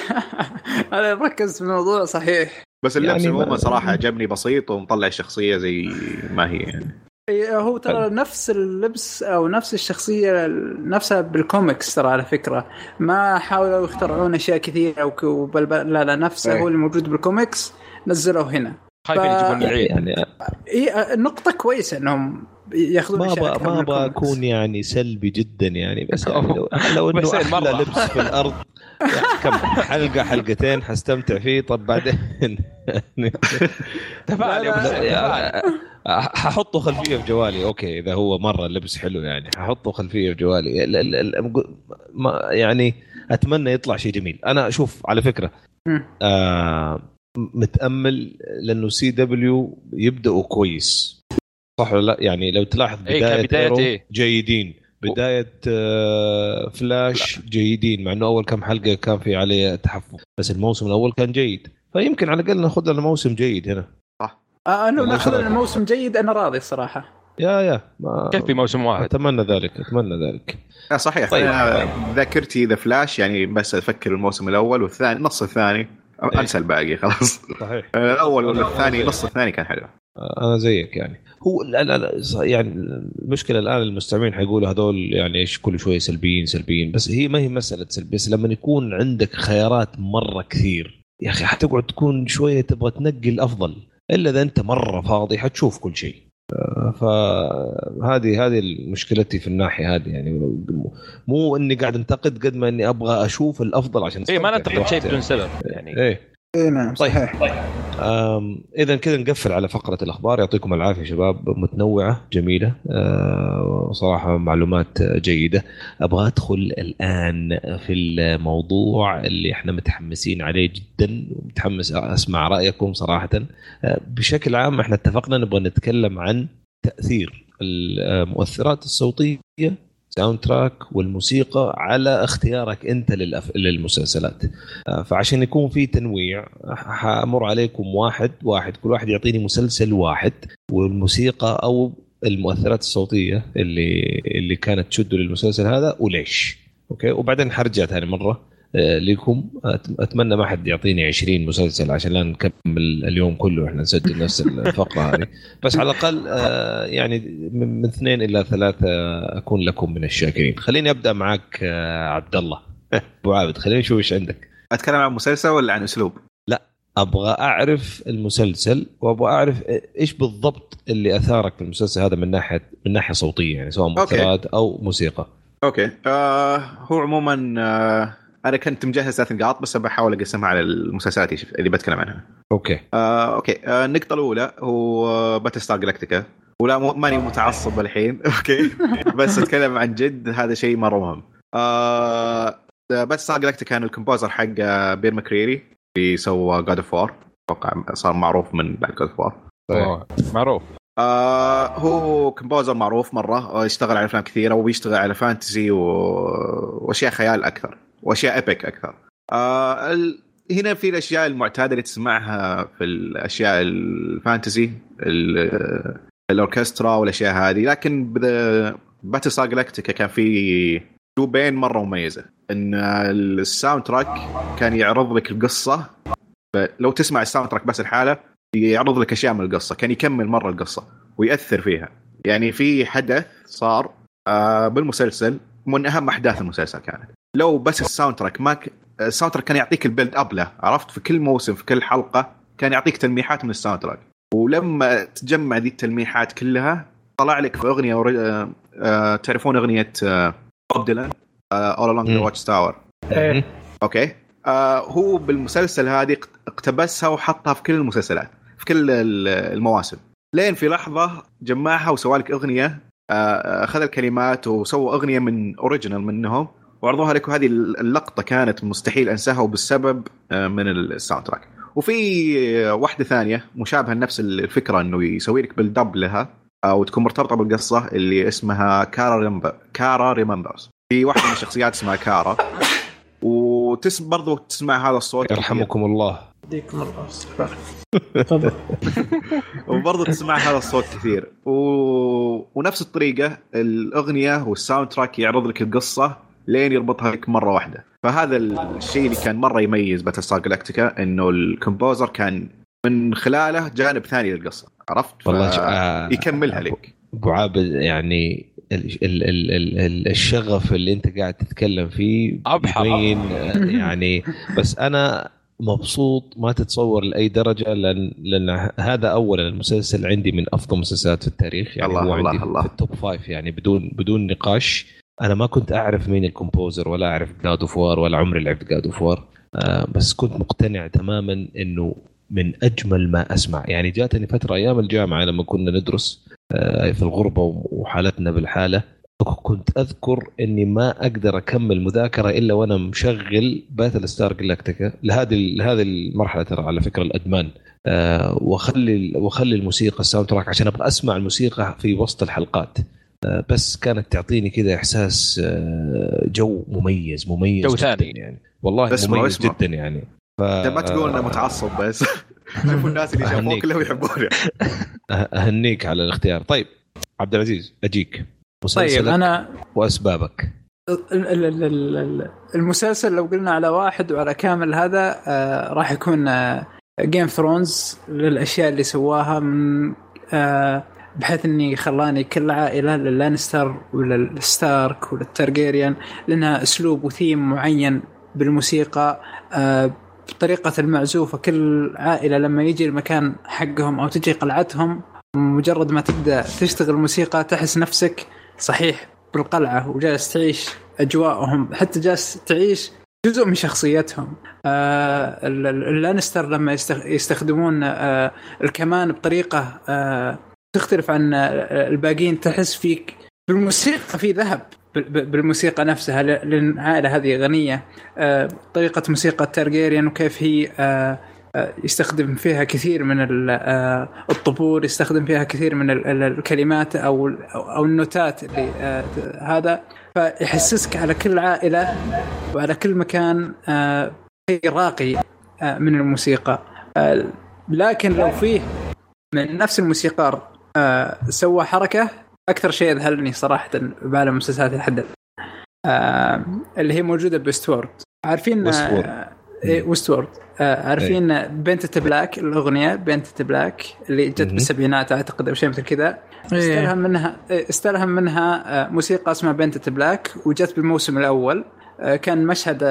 أنا ركزت في الموضوع صحيح. بس اللبس يعني ما- عموما صراحة عجبني بسيط ومطلع الشخصية زي ما هي. يعني إيه، هو ترى نفس اللبس أو نفس الشخصية نفسها بالكوميكس ترى على فكرة. ما حاولوا يخترعون أشياء كثيرة وك- وبل لا لا نفسه إيه. هو اللي موجود بالكوميكس نزلوه هنا. خايفين ف- يجيبون العيد يعني. إي النقطه كويسة إنهم ياخذون ما أبغى ما أبغى. اكون يعني سلبي جدا يعني. بس يعني لو, لو إنه أحلى. لبس في الأرض. يعني كم؟ حلقة حلقتين حستمتع فيه. طب بعدين؟ تفاعل. ححطه خلفية في جوالي. أوكي إذا هو مرة اللبس حلو يعني. ححطه خلفية في جوالي. ال- ال- ال- ما يعني أتمنى يطلع شيء جميل. أنا أشوف على فكرة. آه متأمل لأنه CW يبداوا كويس. صح ولا لا؟ يعني لو تلاحظ إيه، بداية كبداية Arrow إيه. جيدين. بداية آه فلاش جيدين مع إنه أول كم حلقة كان في عليه تحفظ بس الموسم الأول كان جيد. فيمكن على الأقل ناخذ لنا موسم جيد هنا. آه أنا والله ناخذ شرف. الموسم جيد أنا راضي الصراحة. يا يا ما كيف في موسم واحد؟ أتمنى ذلك أتمنى ذلك. لا صحيح. طيب. طيب. ذاكرتي The Flash يعني بس أفكر الموسم الأول والثاني نص الثاني. إيه. أنسى الباقي خلاص. صحيح. الأول والثاني نص الثاني كان حلو. أنا زيك يعني. هو لا لا لا ص- يعني المشكلة الآن المستمعين حيقولوا هذول يعني إيش كل شوية سلبيين سلبيين. بس هي ما هي مسألة سلبيه بس لما يكون عندك خيارات مرة كثير يا أخي حتقعد تكون شوية تبغى تنقي الأفضل إلا إذا أنت مرة فاضي حتشوف كل شيء. آه، فهذه هذه مشكلتي في الناحية هذه يعني. مو إني قاعد أنتقد قد ما إني أبغى أشوف الأفضل عشان اي ما ننتقد شيء بدون سبب يعني. إيه. اي نعم طيب. صحيح. اذا كذا نقفل على فقرة الأخبار. يعطيكم العافية شباب متنوعة جميلة آه، صراحة معلومات جيدة. أبغى أدخل الآن في الموضوع اللي إحنا متحمسين عليه جدا ومتحمس أسمع رأيكم صراحة. آه، بشكل عام إحنا اتفقنا نبغى نتكلم عن تأثير المؤثرات الصوتية soundtrack والموسيقى على اختيارك انت للأف... للمسلسلات. آه، فعشان يكون في تنويع حأمر عليكم واحد واحد كل واحد يعطيني مسلسل واحد والموسيقى أو المؤثرات الصوتية اللي اللي كانت تشده للمسلسل هذا وليش؟ أوكي؟ وبعدين حرجع ثاني مرة. لكم أتمنى ما حد يعطيني 20 مسلسل عشان لا نكمل اليوم كله. إحنا نسجل نفس الفقرة هذه. بس على الأقل آه، يعني من اثنين إلى ثلاثة أكون لكم من الشاكرين. خليني أبدأ معك آه، عبد الله أبو عابد خليني نشوف إيش عندك. أتكلم عن مسلسل ولا عن أسلوب؟ لا أبغى أعرف المسلسل وأبغى أعرف إيش بالضبط اللي أثارك في المسلسل هذا من ناحيه من ناحية صوتية يعني سواء مؤثرات أو موسيقى. أوكي. آه هو عموما آه أنا كنت مجهز ثلاث نقاط بس بحاول أقسمها على المسلسلات اللي بتكلم عنها. أوكي. آه، أوكي آه، النقطة الأولى هو Battlestar Galactica ولا ماني متعصب الحين أوكي بس أتكلم عن جد هذا شيء مرة مهم. آه Battlestar Galactica كان ال composer حق بير ماكريري اللي سوى God of War أتوقع صار معروف من بعد God of War. معروف. آه هو composer معروف مرة اشتغل على أفلام كثيرة وبيشتغل على fantasy و... وأشياء خيال أكثر. وأشياء epic أكثر. آه. هنا في الأشياء المعتادة اللي تسمعها في الأشياء ال fantasy الأوركسترا والأشياء هذه لكن Battlestar Galactica كان في اسلوبين مرة مميزة إن ال soundtrack كان يعرض لك القصة لو تسمع ال soundtrack بس لحاله يعرض لك أشياء من القصة كان يكمل مرة القصة ويأثر فيها يعني في حدث صار آه بالمسلسل من أهم أحداث المسلسل كانت لو بس ال soundtrack ما ك... ال soundtrack كان يعطيك ال build up له عرفت؟ في كل موسم في كل حلقة كان يعطيك تلميحات من ال soundtrack ولما تجمع ذي التلميحات كلها طلع لك في أغنية ور... آه... آه... تعرفون أغنية آه... بوب ديلان All Along the Watchtower okay. آه هو بالمسلسل هذه اقتبسها وحطها في كل المسلسلات في كل المواسم. لين في لحظة جمعها وسوى لك أغنية آه، أخذ الكلمات وسوى أغنية من original منهم. وعرضوها لك وهذه اللقطة كانت مستحيل أنساها وبالسبب آه، من ال soundtrack وفي واحدة ثانية مشابهة لنفس الفكرة إنه يسوي لك build up لها أو تكون مرتبطة بالقصة اللي اسمها Kara Remember Kara Remembers في واحدة من الشخصيات اسمها كارا وتس برضو تسمع هذا الصوت. يرحمكم الله. يديكم الله تفضل وبرضه تسمع هذا الصوت كثير. و... ونفس الطريقة الأغنية وال soundtrack يعرض لك القصة لين يربطها لك مرة واحدة فهذا الشيء اللي كان مرة يميز Battlestar Galactica إنه ال composer كان من خلاله جانب ثاني للقصة عرفت؟ والله آه يكملها لك أبو عابد يعني ال ال ال ال الشغف اللي أنت قاعد تتكلم فيه أبحر يعني بس أنا مبسوط ما تتصور لأي درجة لأن لأن هذا اولا المسلسل عندي من أفضل المسلسلات في التاريخ يعني الله هو الله عندي الله. في ال top five يعني بدون بدون نقاش أنا ما كنت أعرف مين ال composer ولا أعرف God of War ولا عمري لعبت God of War آه بس كنت مقتنع تماما إنه من أجمل ما أسمع. يعني جاتني فترة أيام الجامعة لما كنا ندرس آه في الغربة وحالتنا بالحالة كنت أذكر إني ما أقدر أكمل مذاكرة إلا وأنا مشغل Battlestar Galactica لهذه لهذه المرحلة ترى على فكرة الأدمان. أه وأخلي وأخلي الموسيقى ال soundtrack عشان أبغى أسمع الموسيقى في وسط الحلقات. بس كانت تعطيني كذا إحساس أه جو مميز مميز جو ثاني. يعني. والله اسمع مميز. جدا يعني. ف... ما تقول إنه متعصب بس. شوفوا الناس اللي شافوه أهنيك. كلهم يحبونه أه- أهنيك على الاختيار. طيب عبد العزيز أجيك. طيب أنا وأسبابك. ال- ال- ال- ال- ال- المسلسل لو قلنا على واحد وعلى كامل هذا آه راح يكون جيم ثرونز للأشياء اللي سواها من آه بحيث إني خلاني كل عائلة للانستر وللستارك وللترجيريان لأنها أسلوب وثيم معين بالموسيقى آه بطريقة المعزوفة. كل عائلة لما يجي المكان حقهم أو تجي قلعتهم مجرد ما تبدأ تشتغل الموسيقى تحس نفسك صحيح بالقلعة وجالس تعيش أجواءهم. حتى جالس تعيش جزء من شخصيتهم. آه ال- ال- اللانستر لما يستخ- يستخدمون آه الكمان بطريقة آه تختلف عن آه، الباقيين تحس فيك بالموسيقى في ذهب بال- بال- بالموسيقى نفسها لأن العائله هذه غنية. آه، طريقة موسيقى تارجيريان وكيف هي آه، يستخدم فيها كثير من الطبول يستخدم فيها كثير من الكلمات أو أو النوتات اللي هذا. فيحسسك على كل عائلة وعلى كل مكان شيء راقي من الموسيقى. لكن لو فيه من نفس الموسيقار سوى حركة أكثر شيء اذهلني صراحة بعالم المسلسلات لحد آه اللي هي موجودة بستورد عارفين Westworld. آه, آه، عارفين إيه. Paint It Black الأغنية Paint It Black اللي جت بالسبعينات أعتقد أو شيء مثل كذا. إيه. استلهم منها استلهم منها آه، موسيقى اسمها Paint It Black وجت بالموسم الأول. آه، كان مشهد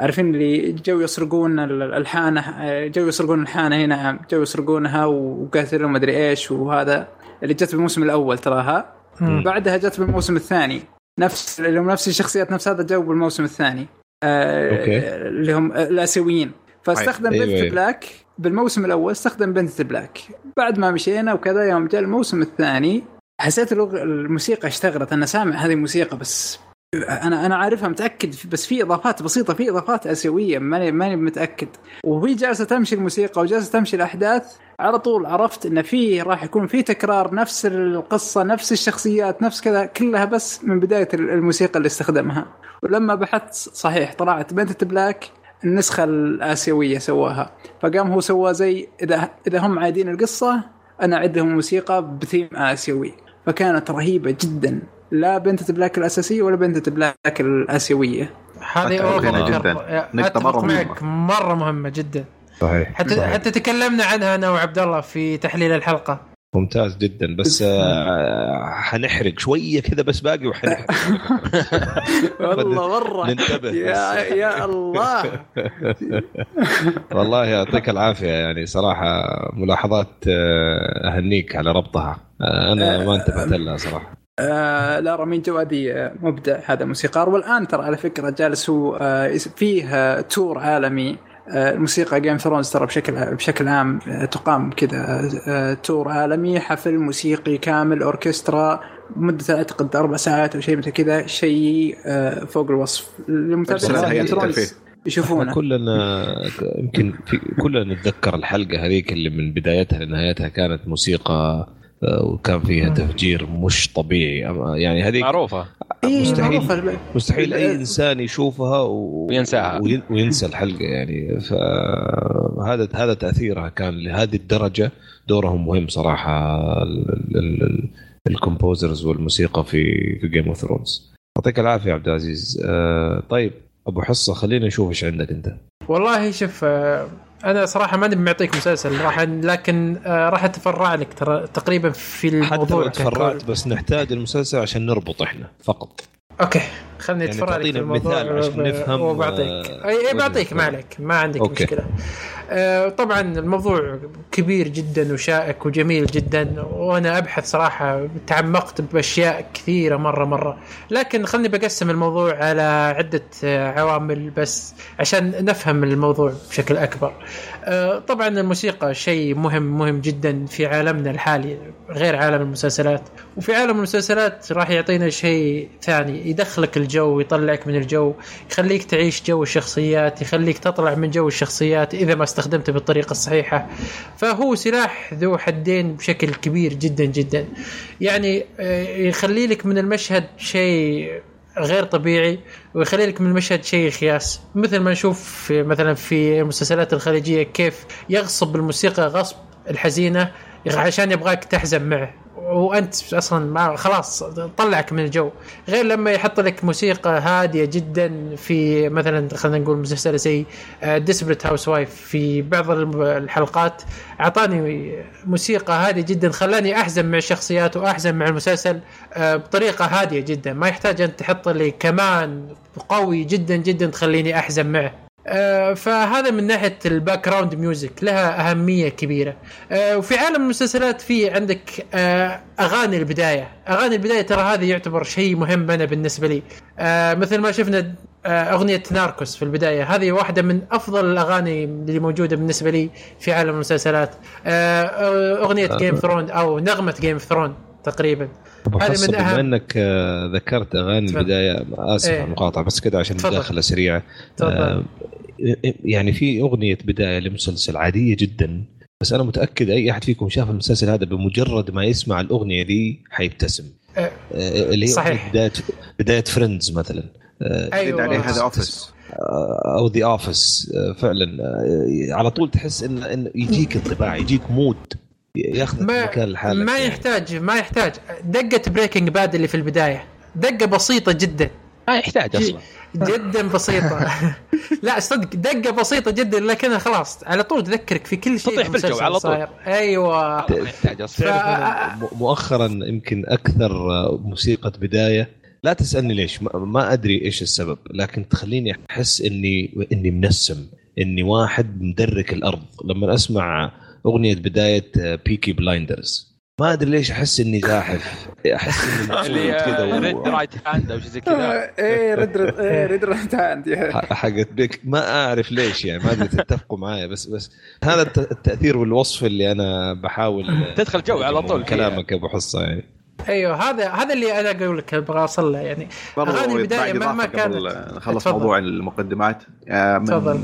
عارفين اللي جو يسرقون الحانه جو يسرقون الحانه هنا جو يسرقونها وقاتلوا ما ادري إيش وهذا اللي جت بالموسم الأول تراها بعدها جت بالموسم الثاني نفس اللي هم نفس الشخصيات نفس هذا الجو بالموسم الثاني آه okay. اللي هم الآسيويين فاستخدم أيوة. Paint It. Black بالموسم الأول استخدم Paint It Black بعد ما مشينا وكذا يوم جاء الموسم الثاني حسيت الموسيقى اشتغلت أنا سامع هذه الموسيقى بس أنا أنا عارفها متأكد. بس في إضافات بسيطة في إضافات آسيوية. ماني ماني متأكد. وهي جالسة تمشي الموسيقى وجالسة تمشي الأحداث. على طول عرفت إن في راح يكون في تكرار نفس القصة نفس الشخصيات نفس كذا كلها بس من بداية الموسيقى اللي استخدمها. ولما بحثت صحيح طلعت Paint It Black النسخة الآسيوية سواها. فقام هو سوى زي اذا إذا هم عايدين القصة أنا أعد لهم موسيقى بثيم آسيوي. فكانت رهيبة جدا. لا Paint It Black الأساسية ولا Paint It Black الآسيوية. هذه over جدا. نقطة مرة مهمة. مرة مهمة جدا. صحيح. حتى صحيح. حتى تكلمنا عنها أنا وعبد الله في تحليل الحلقة. ممتاز جدا بس آه حنحرق شوية كذا بس باقي وحنحرق. والله مرة. ننتبه يا يا الله. والله يعطيك العافية يعني صراحة ملاحظات آه، أهنيك على ربطها. آه، أنا ما انتبهت لها صراحة. آه لا رامين جوادي آه، مبدع هذا موسيقار. والآن ترى على فكرة جالس هو آه فيه tour عالمي. الموسيقى Game Thrones ترى بشكل بشكل عام تقام كذا tour عالمي حفل موسيقي كامل أوركسترا مدة اعتقد أربع ساعات أو شيء مثل كذا شيء فوق الوصف. المتابعين يشوفونه. كلنا يمكن كلنا نتذكر الحلقة هذيك اللي من بدايتها لنهايتها كانت موسيقى وكان فيها تفجير مش طبيعي. يعني هذه معروفة. إيه، مستحيل معروفة. مستحيل أي إنسان يشوفها و... وينساها. وينسى الحلقة يعني. فهذا هذا تأثيرها كان لهذه الدرجة. دورهم مهم صراحة ال composers والموسيقى في في Game of Thrones يعطيك العافية يا عبد العزيز. آه طيب أبو حصة خلينا نشوف إيش عندك أنت. والله شوف آه أنا صراحة ماني معطيك مسلسل راح لكن آه راح أتفرع لك ترى تقريبا في الموضوع حتى تفرعت بس نحتاج المسلسل عشان نربط إحنا فقط. أوكي. خليني يعني في الموضوع مثال عشان نفهم وبعطيك. اي أي بعطيك ما عليك ما عندك okay. مشكلة. آه، طبعا الموضوع كبير جدا وشائك وجميل جدا وأنا أبحث صراحة تعمقت بأشياء كثيرة مرة مرة. لكن خلني بقسم الموضوع على عدة عوامل بس عشان نفهم الموضوع بشكل أكبر. آه، طبعا الموسيقى شيء مهم مهم جدا في عالمنا الحالي غير عالم المسلسلات. وفي عالم المسلسلات راح يعطينا شيء ثاني يدخلك الجو يطلعك من الجو يخليك تعيش جو الشخصيات يخليك تطلع من جو الشخصيات إذا ما استخدمته بالطريقة الصحيحة. فهو سلاح ذو حدين بشكل كبير جدا جدا. يعني آه، يخلي لك من المشهد شيء غير طبيعي ويخلي لك من المشهد شيء خياس. مثل ما نشوف في مثلا في المسلسلات الخليجية كيف يغصب الموسيقى غصب الحزينة عشان يبغاك تحزن معه. وأنت أصلا ما خلاص طلعك من الجو. غير لما يحط لك موسيقى هادية جدا في مثلا خلينا نقول مسلسل زي Desperate Housewife في بعض الحلقات. أعطاني موسيقى هادية جدا خلاني أحزن مع الشخصيات وأحزن مع المسلسل آه، بطريقة هادية جدا. ما يحتاج أن تحط لي كمان قوي جدا جدا تخليني أحزن معه. فهذا من ناحية ال background music لها أهمية كبيرة. آه، وفي عالم المسلسلات في عندك آه، أغاني البداية. أغاني البداية ترى هذه يعتبر شيء مهم أنا بالنسبة لي. مثل ما شفنا أغنية ناركوس في البداية. هذه واحدة من أفضل الأغاني اللي موجودة بالنسبة لي في عالم المسلسلات. أغنية جيم ثرون أو نغمة جيم ثرون تقريبا. هذه من اهم إنك ذكرت أغاني البداية آسف على إيه. المقاطعة بس كده عشان مداخله سريعه يعني في أغنية بداية لمسلسل عادية جدا بس أنا متأكد أي أحد فيكم شاف المسلسل هذا بمجرد ما يسمع الأغنية دي حيبتسم. أه اللي هي صحيح. بداية بداية Friends مثلا. أيوه عليه The Office أو The Office فعلا. آه، على طول تحس إن إن يجيك انطباع يجيك mood ياخذك ما مكان لحالك ما يعني. يحتاج ما يحتاج. دقة Breaking Bad اللي في البداية. دقة بسيطة جدا. ما يحتاج أصلا. جدا بسيطة. لا صدق دقة بسيطة جدا لكنها خلاص على طول تذكرك في كل شيء تطيح في الجو المسلسل على طول. صاير. أيوه. ما يحتاج أصلا. تعرف ف- مؤخرا يمكن أكثر آه، موسيقى بداية. لا تسألني ليش ما, ما أدري إيش السبب لكن تخليني أحس اني إني منسم إني واحد مدرك الأرض. لما أسمع أغنية بداية بيكي بلايندرز ما أدري ليش أحس إني زاحف. أحس إني كذا Red Right Hand أو شيء زي كذا. إيه إيه، Red Red عندي ح- حقت Peaky. ما أعرف ليش يعني ما أدري تتفقوا معايا بس بس هذا الت- التأثير والوصف اللي أنا بحاول تدخل جو على طول. كلامك يا أبو حصة يعني. أيوه هذا هذا اللي أنا أقول لك أبغى اوصل له يعني. أغاني البدايه مهما كانت. نخلص. موضوع المقدمات. آه، من تفضل.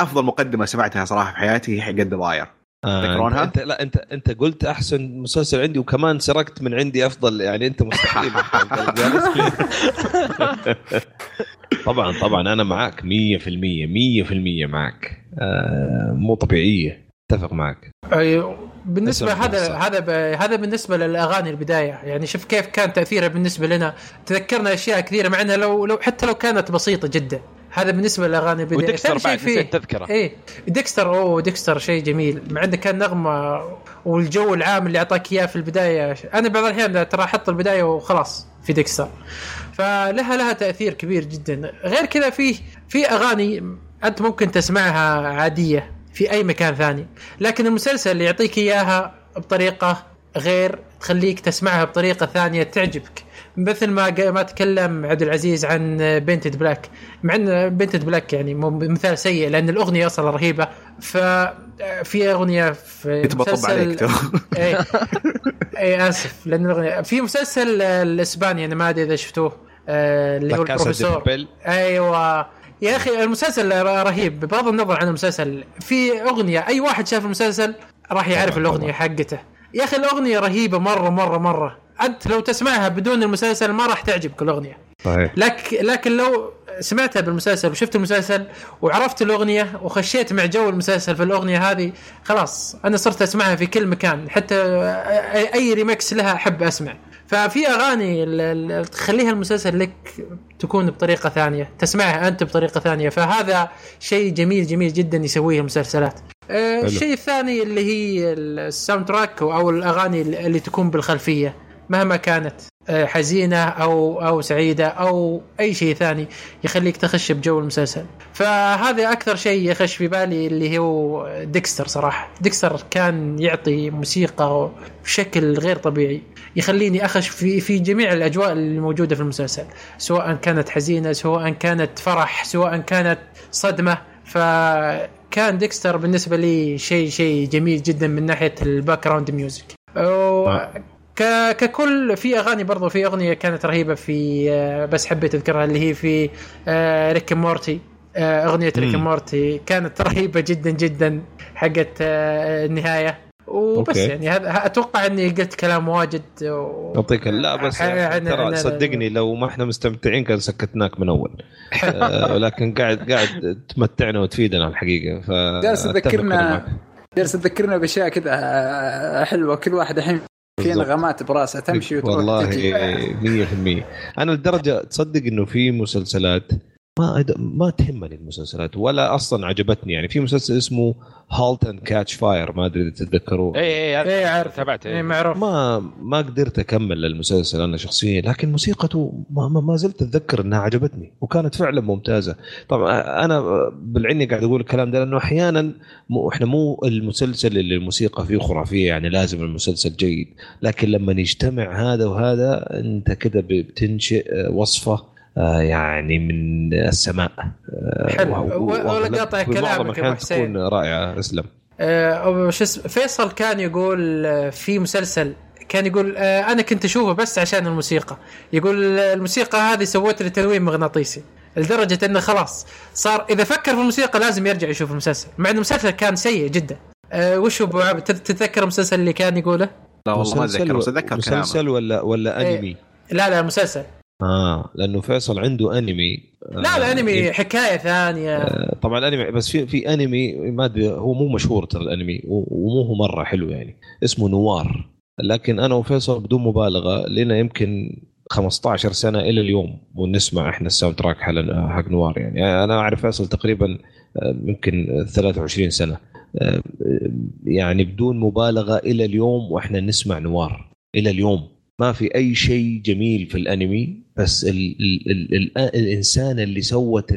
أفضل مقدمة سمعتها صراحة في حياتي هي حق دباير آه تذكرونها؟ انت لا انت أنت قلت أحسن مسلسل عندي وكمان سرقت من عندي أفضل يعني أنت مستحيل. طبعا طبعا أنا معك 100% 100% معك آه مو طبيعية أتفق معك أيوه. بالنسبة هذا. هذا ب... هذا بالنسبة للأغاني البداية يعني شوف كيف كان تاثيرها بالنسبة لنا تذكرنا أشياء كثيرة مع انها لو لو حتى لو كانت بسيطة جدا هذا بالنسبة للأغاني البدايه وديكستر بعد نسيت تذكرة. إيه Dexter أوه Dexter شيء جميل. مع إنه كان نغمة والجو العام اللي أعطاك إياه في البداية أنا بعض الأحيان ترى أحط البداية وخلاص في Dexter. فلها لها تأثير كبير جدا. غير كذا في في أغاني أنت ممكن تسمعها عادية في أي مكان ثاني. لكن المسلسل اللي يعطيك إياها بطريقة غير تخليك تسمعها بطريقة ثانية تعجبك. مثل ما ما تكلم عبد العزيز عن Paint It Black مع إن بنتد بلاك يعني مثال سيء لأن الأغنية أصلا رهيبة. ففي أغنية في بطب عليك تو. اي اي آسف لأن الاغنيه في مسلسل الإسباني أنا ما أدري إذا شفتوه آه، اللي هو البروفيسور. أيوه. يا أخي المسلسل رهيب. بغض النظر عن المسلسل في أغنية أي واحد شاف المسلسل راح يعرف طبعاً، الأغنية. حقته. يا أخي الأغنية رهيبة مرة مرة مرة. أنت لو تسمعها بدون المسلسل ما راح تعجبك الاغنيه صحيح. لك لكن لو سمعتها بالمسلسل وشفت المسلسل وعرفت الأغنية وخشيت مع جو المسلسل في الأغنية هذه خلاص أنا صرت أسمعها في كل مكان حتى أي ريمكس لها أحب أسمع. ففي أغاني تخليها المسلسل لك تكون بطريقة ثانية تسمعها أنت بطريقة ثانية. فهذا شيء جميل جميل جدا يسويه المسلسلات. الشيء الثاني اللي هي ال soundtrack أو الأغاني اللي تكون بالخلفية. مهما كانت آه، حزينة أو أو سعيدة أو أي شيء ثاني يخليك تخش بجو المسلسل. فهذا أكثر شيء يخش في بالي اللي هو Dexter صراحة. Dexter كان يعطي موسيقى بشكل غير طبيعي يخليني أخش في في جميع الأجواء اللي موجوده في المسلسل سواء كانت حزينة سواء كانت فرح سواء كانت صدمة. فكان Dexter بالنسبة لي شيء شيء جميل جدا من ناحية ال background music ك... ككل في أغاني برضو في أغنية كانت رهيبة في آه، بس حبيت أذكرها اللي هي في آه، Rick Morty آه، أغنية Rick. Morty كانت رهيبة جدا جدا حقت آه، النهاية وبس okay. يعني هذا أتوقع إني قلت كلام واجد و... يعطيك لا بس يعني ترى صدقني لو ما إحنا مستمتعين كان سكتناك من أول آه، لكن قاعد قاعد تمتعنا وتفيدنا الحقيقة ف جالس تذكرنا. جالس تذكرنا بأشياء كذا آه، حلوة كل واحد الحين في. نغمات براسه تمشي وتروح والله تجي. 100% أنا لدرجة تصدق إنه في مسلسلات ما ما تهمني المسلسلات ولا أصلا عجبتني. يعني في مسلسل اسمه Halt and Catch Fire ما أدري إذا تتذكروه. اي اي إيه عارف. تابعته. إيه. معروف. ما ما قدرت أكمل المسلسل أنا شخصيا لكن موسيقته ما, ما, ما زلت أتذكر إنها عجبتني وكانت فعلا ممتازة. طبعا أنا بالعني قاعد أقول الكلام ده لأنه أحيانا مو إحنا مو المسلسل اللي الموسيقى فيه خرافية يعني لازم المسلسل جيد. لكن لما يجتمع هذا وهذا أنت كده بتنشئ وصفة آه، يعني من السماء آه، حلو. ولا قاطع كلامك أبو حسين. تكون رائعة اسلم آه، شو اسمه فيصل كان يقول آه، في مسلسل كان يقول آه، أنا كنت أشوفه بس عشان الموسيقى يقول آه، الموسيقى هذه سوت لي تنويم مغناطيسي لدرجة إنه خلاص صار إذا فكر في الموسيقى لازم يرجع يشوف المسلسل مع إنه المسلسل كان سيء جدا أه وش هو ابو عابد تتذكر المسلسل اللي كان يقوله؟ لا والله ما أتذكر بس أتذكر مسلسل ولا ولا إيه. أنمي؟ لا لا مسلسل آه لأنه فيصل عنده أنمي. لا الأنمي آه حكاية ثانية. آه طبعا الأنمي بس في في أنمي ما أدري هو مو مشهور ترى الأنمي ومو هو مرة حلو يعني. اسمه Noir. لكن أنا وفيصل بدون مبالغة لنا يمكن 15 سنة إلى اليوم ونسمع إحنا ال soundtrack حق Noir يعني. أنا أعرف فيصل تقريبا آه، يمكن 23 سنة. آه، يعني بدون مبالغة إلى اليوم وإحنا نسمع Noir. إلى اليوم. ما في أي شيء جميل في الأنمي بس ال ال ال ال الإنسان اللي سوت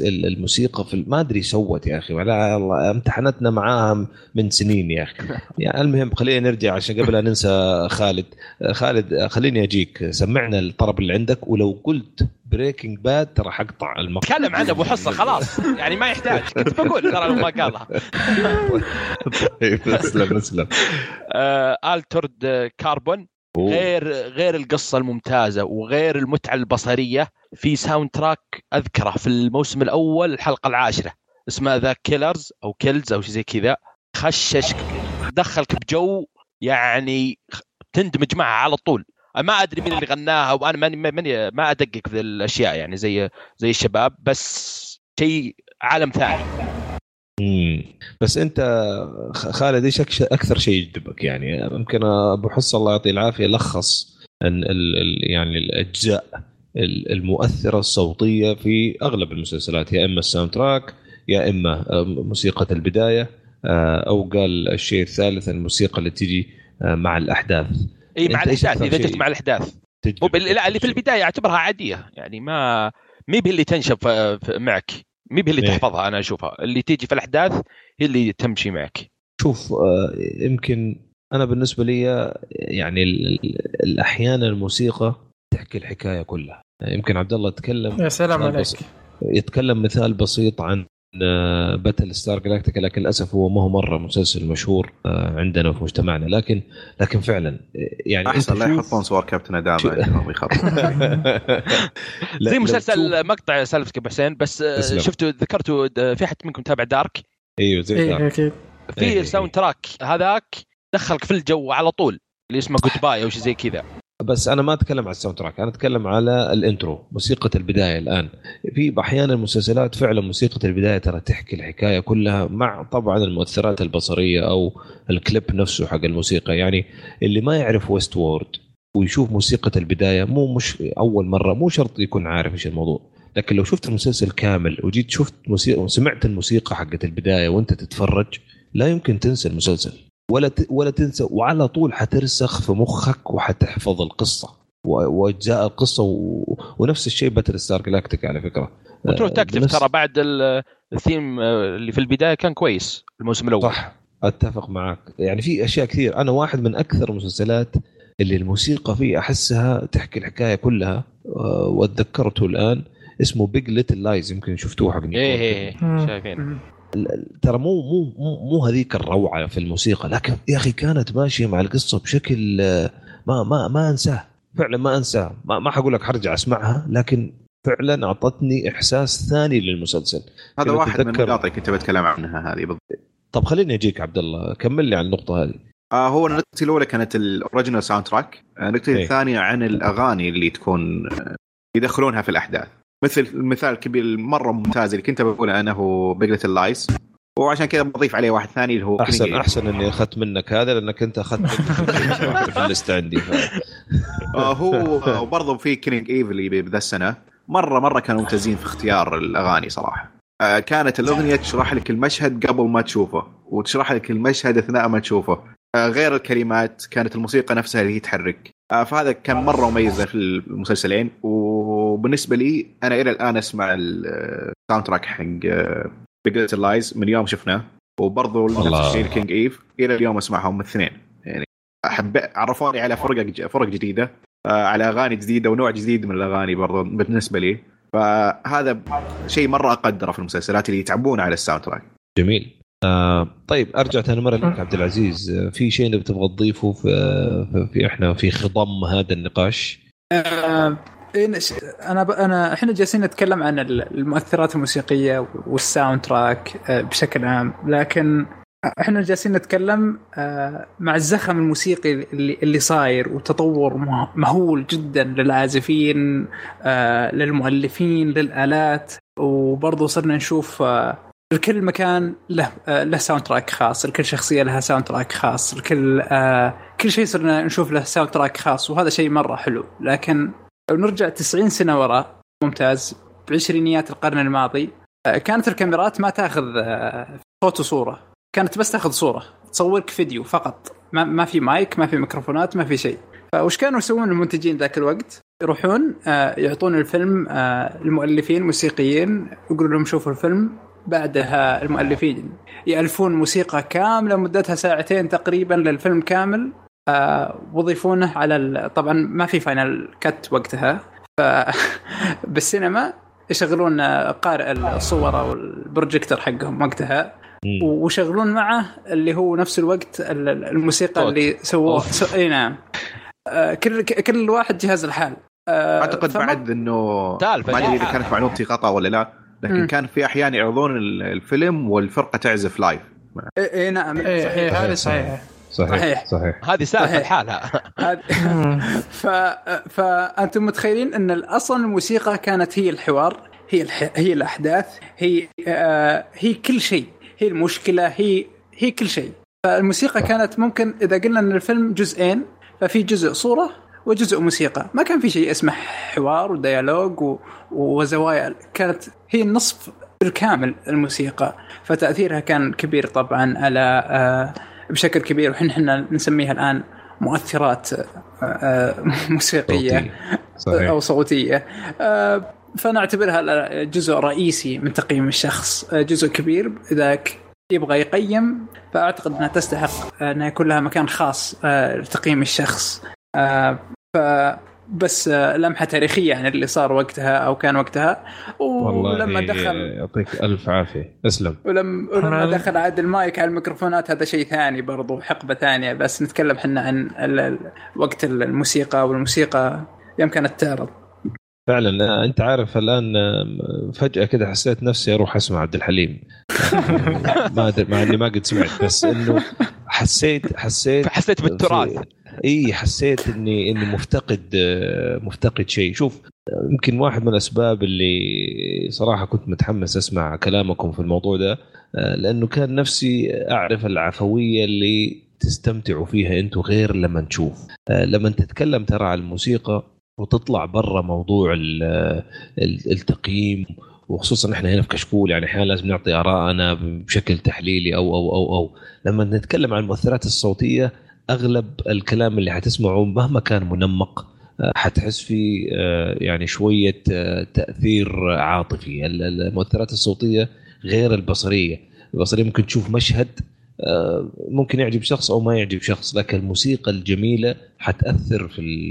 الموسيقى في ما أدري سوت يا أخي ولا الله امتحنتنا معاها من سنين يا أخي. يعني المهم خلينا نرجع عشان قبل لا ننسى خالد. خالد خليني أجيك. سمعنا الطرب اللي عندك ولو قلت Breaking Bad ترى حقطع المقطع تكلم عنه أبو حصة خلاص. يعني ما يحتاج. كنت بقول ترى ما قالها. طيب اسمه اسمه Altered Carbon. غير غير القصة الممتازة وغير المتعة البصرية في soundtrack أذكره في الموسم الأول الحلقة العاشرة اسمه The Killers أو Kills أو شيء زي كذا. خششك دخلك بجو يعني تندمج معها على طول. ما أدري مين اللي غناها وأنا ماني ماني ما أدقق في الأشياء يعني زي زي الشباب بس شيء عالم ثاني. امم بس انت خالد إيش أكثر شيء يجذبك؟ يعني يمكن أبو حصه الله يعطيه العافية لخص ال ال يعني الأجزاء المؤثرة الصوتية في أغلب المسلسلات يا إما ال soundtrack يا إما موسيقى البداية أو قال الشيء الثالث الموسيقى اللي تجي مع الأحداث. إي مع الأحداث إذا جت مع الأحداث. لا اللي في البداية اعتبرها عادية يعني ما مي اللي تنشب معك. مي اللي إيه. تحفظها أنا أشوفها. اللي تيجي في الأحداث هي اللي تمشي معك. شوف يمكن أنا بالنسبة لي يعني أحيانا الموسيقى تحكي الحكاية كلها. يمكن عبد الله تكلم يا سلام عليك. يتكلم مثال بسيط عن باتل ستار جلاكتيكا لكن للأسف هو ما هو مرة مسلسل مشهور عندنا في مجتمعنا. لكن لكن فعلا يعني أحسن لا يحطون صور كابتن ادامه زي مسلسل مقطع سالفتك ابو حسين بس شفتوا ذكرتوا في حد منكم تابع دارك إيوه زي أيوه أكيد. في ال sound track هذاك دخلك في الجو على طول اللي اسمه Goodbye أو شيء زي كذا. بس أنا ما أتكلم على ال sound track أنا أتكلم على ال intro موسيقى البداية الآن. في أحيانا المسلسلات فعلا موسيقى البداية ترى تحكي الحكاية كلها مع طبعا المؤثرات البصرية أو الكليب نفسه حق الموسيقى. يعني اللي ما يعرف Westworld ويشوف موسيقى البداية مو مش أول مرة مو شرط يكون عارف إيش الموضوع. لكن لو شفت المسلسل كامل وجيت شفت موسيقى وسمعت الموسيقى حقت البداية وأنت تتفرج لا يمكن تنسى المسلسل. ولا ولا تنسى وعلى طول حترسخ في مخك وحتحفظ القصة. واجزاء القصة و... ونفس الشيء Battlestar Galactica على فكرة. وتروح تكتب بنفس... ترى بعد الثيم اللي في البداية كان كويس الموسم الأول. صح أتفق معك يعني في أشياء كثير. أنا واحد من أكثر المسلسلات اللي الموسيقى فيه أحسها تحكي الحكاية كلها واتذكرته الآن اسمه Big Little Lies يمكن شفتوه حق إيه إيه شايفين ترى مو مو مو, مو هذيك الروعة في الموسيقى لكن يا أخي كانت ماشية مع القصة بشكل ما ما ما أنساه فعلا ما أنساه ما, ما حقول لك حرجع أسمعها لكن فعلا أعطتني إحساس ثاني للمسلسل. هذا واحد من النقاط اللي كنت بتكلم عنها هذه بالضبط. طب خليني أجيك عبد الله كمل لي عن النقطة هذه. آه هو نقطتي الأولى كانت ال original sound track نقطتي الثانية عن الأغاني اللي تكون يدخلونها في الأحداث. مثل المثال الكبير مرة ممتاز اللي كنت بقوله أنا هو Big Little Lies وعشان كذا بضيف عليه واحد ثاني اللي هو احسن أحسن إني أخذت منك هذا لأنك أنت أخذت في ال list عندي. هو وبرضه في Killing Eve لي بذا السنة. مره مرة كانوا ممتازين في اختيار الأغاني صراحة. كانت الأغنية تشرح لك المشهد قبل ما تشوفه وتشرح لك المشهد أثناء ما تشوفه. غير الكلمات كانت الموسيقى نفسها اللي هي تحرك. فهذا كان مرة مميز في المسلسلين وبالنسبة لي أنا إلى الآن أسمع ال sound track حق Big Lies من يوم شفناه وبرضه نفس الشيء Killing Eve إلى اليوم أسمعهم الاثنين. يعني أحب عرفوني على فرق فرق جديدة على أغاني جديدة ونوع جديد من الأغاني برضه بالنسبة لي. فهذا شيء مرة أقدره في المسلسلات اللي يتعبون على ال sound track جميل. آه طيب أرجع ثاني مرة لك عبد العزيز. في شيء تبغى تضيفه في, في إحنا في خضم هذا النقاش؟ آه أنا ب... أنا إحنا جالسين نتكلم عن المؤثرات الموسيقية وال sound track آه، بشكل عام. لكن إحنا جالسين نتكلم آه، مع الزخم الموسيقي اللي اللي صاير وتطور مهول جدا للعازفين آه، للمؤلفين للآلات. وبرضه صرنا نشوف لكل مكان له له sound track خاص، لكل شخصية لها sound track خاص، لكل كل شيء صرنا نشوف له sound track خاص وهذا شيء مرة حلو، لكن لو نرجع 90 سنة وراء ممتاز بعشرينيات القرن الماضي آه، كانت الكاميرات ما تاخذ آه، صوت وصورة. كانت بس تاخذ صورة تصورك فيديو فقط. ما, ما في مايك ما في ميكروفونات ما في شيء فوش كانوا يسوون المنتجين ذاك الوقت؟ يروحون آه، يعطون الفيلم المؤلفين موسيقيين يقولوا لهم شوفوا الفيلم بعدها المؤلفين يألفون موسيقى كاملة مدتها ساعتين تقريبا للفيلم كامل آه، وضيفونه على طبعا ما في فاينل كت وقتها ف بالسينما يشغلون قارئ الصور أو البروجيكتور حقهم وقتها ويشغلون معه اللي هو نفس الوقت الموسيقى طوت. اللي سووه. سو... إي نعم. آه، كل كل واحد جهاز الحال. آه، أعتقد فما... بعد إنه ما أدري إذا كانت معلومتي خطا ولا لا. لكن م. كان في أحيان يعرضون الفيلم والفرقة تعزف لايف اي نعم. اي هذا صحيح. صحيح. صحيح, صحيح. هذه سالفه لحالها ف... فانتم متخيلين أن أصلا الموسيقى كانت هي الحوار هي الح... هي الأحداث هي آه... هي كل شيء هي المشكلة هي هي كل شيء. فالموسيقى كانت ممكن إذا قلنا إن الفيلم جزئين ففي جزء صورة وجزء موسيقى. ما كان في شيء اسمه حوار وديالوج و... وزوايا. كانت هي النصف بالكامل الموسيقى. فتأثيرها كان كبير طبعا على آه بشكل كبير. وحنا إحنا نسميها الآن مؤثرات آه، آه، موسيقية صحيح. أو صوتية. فنعتبرها جزء رئيسي من تقييم الشخص. جزء كبير. اذا يبغى يقيم. فأعتقد أنها تستحق انها يكون لها مكان خاص لتقييم الشخص. بس لمحة تاريخية عن اللي صار وقتها أو كان وقتها. ولما دخل يعطيك ألف عافية. اسلم. ولما, ولما دخل عاد المايك على الميكروفونات هذا شيء ثاني برضو حقبة ثانية. بس نتكلم إحنا عن وقت الموسيقى والموسيقى يوم كانت تعرض فعلا أنت عارف الآن فجأة كده حسيت نفسي أروح أسمع عبد الحليم. ما أدري مع إني ما قد سمعت بس إنه حسيت حسيت حسيت بالتراث. إي حسيت إني إني مفتقد مفتقد شيء. شوف يمكن واحد من الأسباب اللي صراحة كنت متحمس أسمع كلامكم في الموضوع ده لأنه كان نفسي أعرف العفوية اللي تستمتعوا فيها أنتم غير لما تشوف لما تتكلم ترى على الموسيقى وتطلع برا موضوع التقييم وخصوصا إحنا هنا في كشكول يعني أحيانا لازم نعطي ارائنا بشكل تحليلي أو أو أو أو. لما نتكلم عن المؤثرات الصوتية أغلب الكلام اللي حتسمعه مهما كان منمق آه، حتحس فيه آه، يعني شوية آه، تأثير عاطفي. المؤثرات الصوتية غير البصرية. البصرية ممكن تشوف مشهد ممكن يعجب شخص أو ما يعجب شخص لكن الموسيقى الجميلة حتأثر في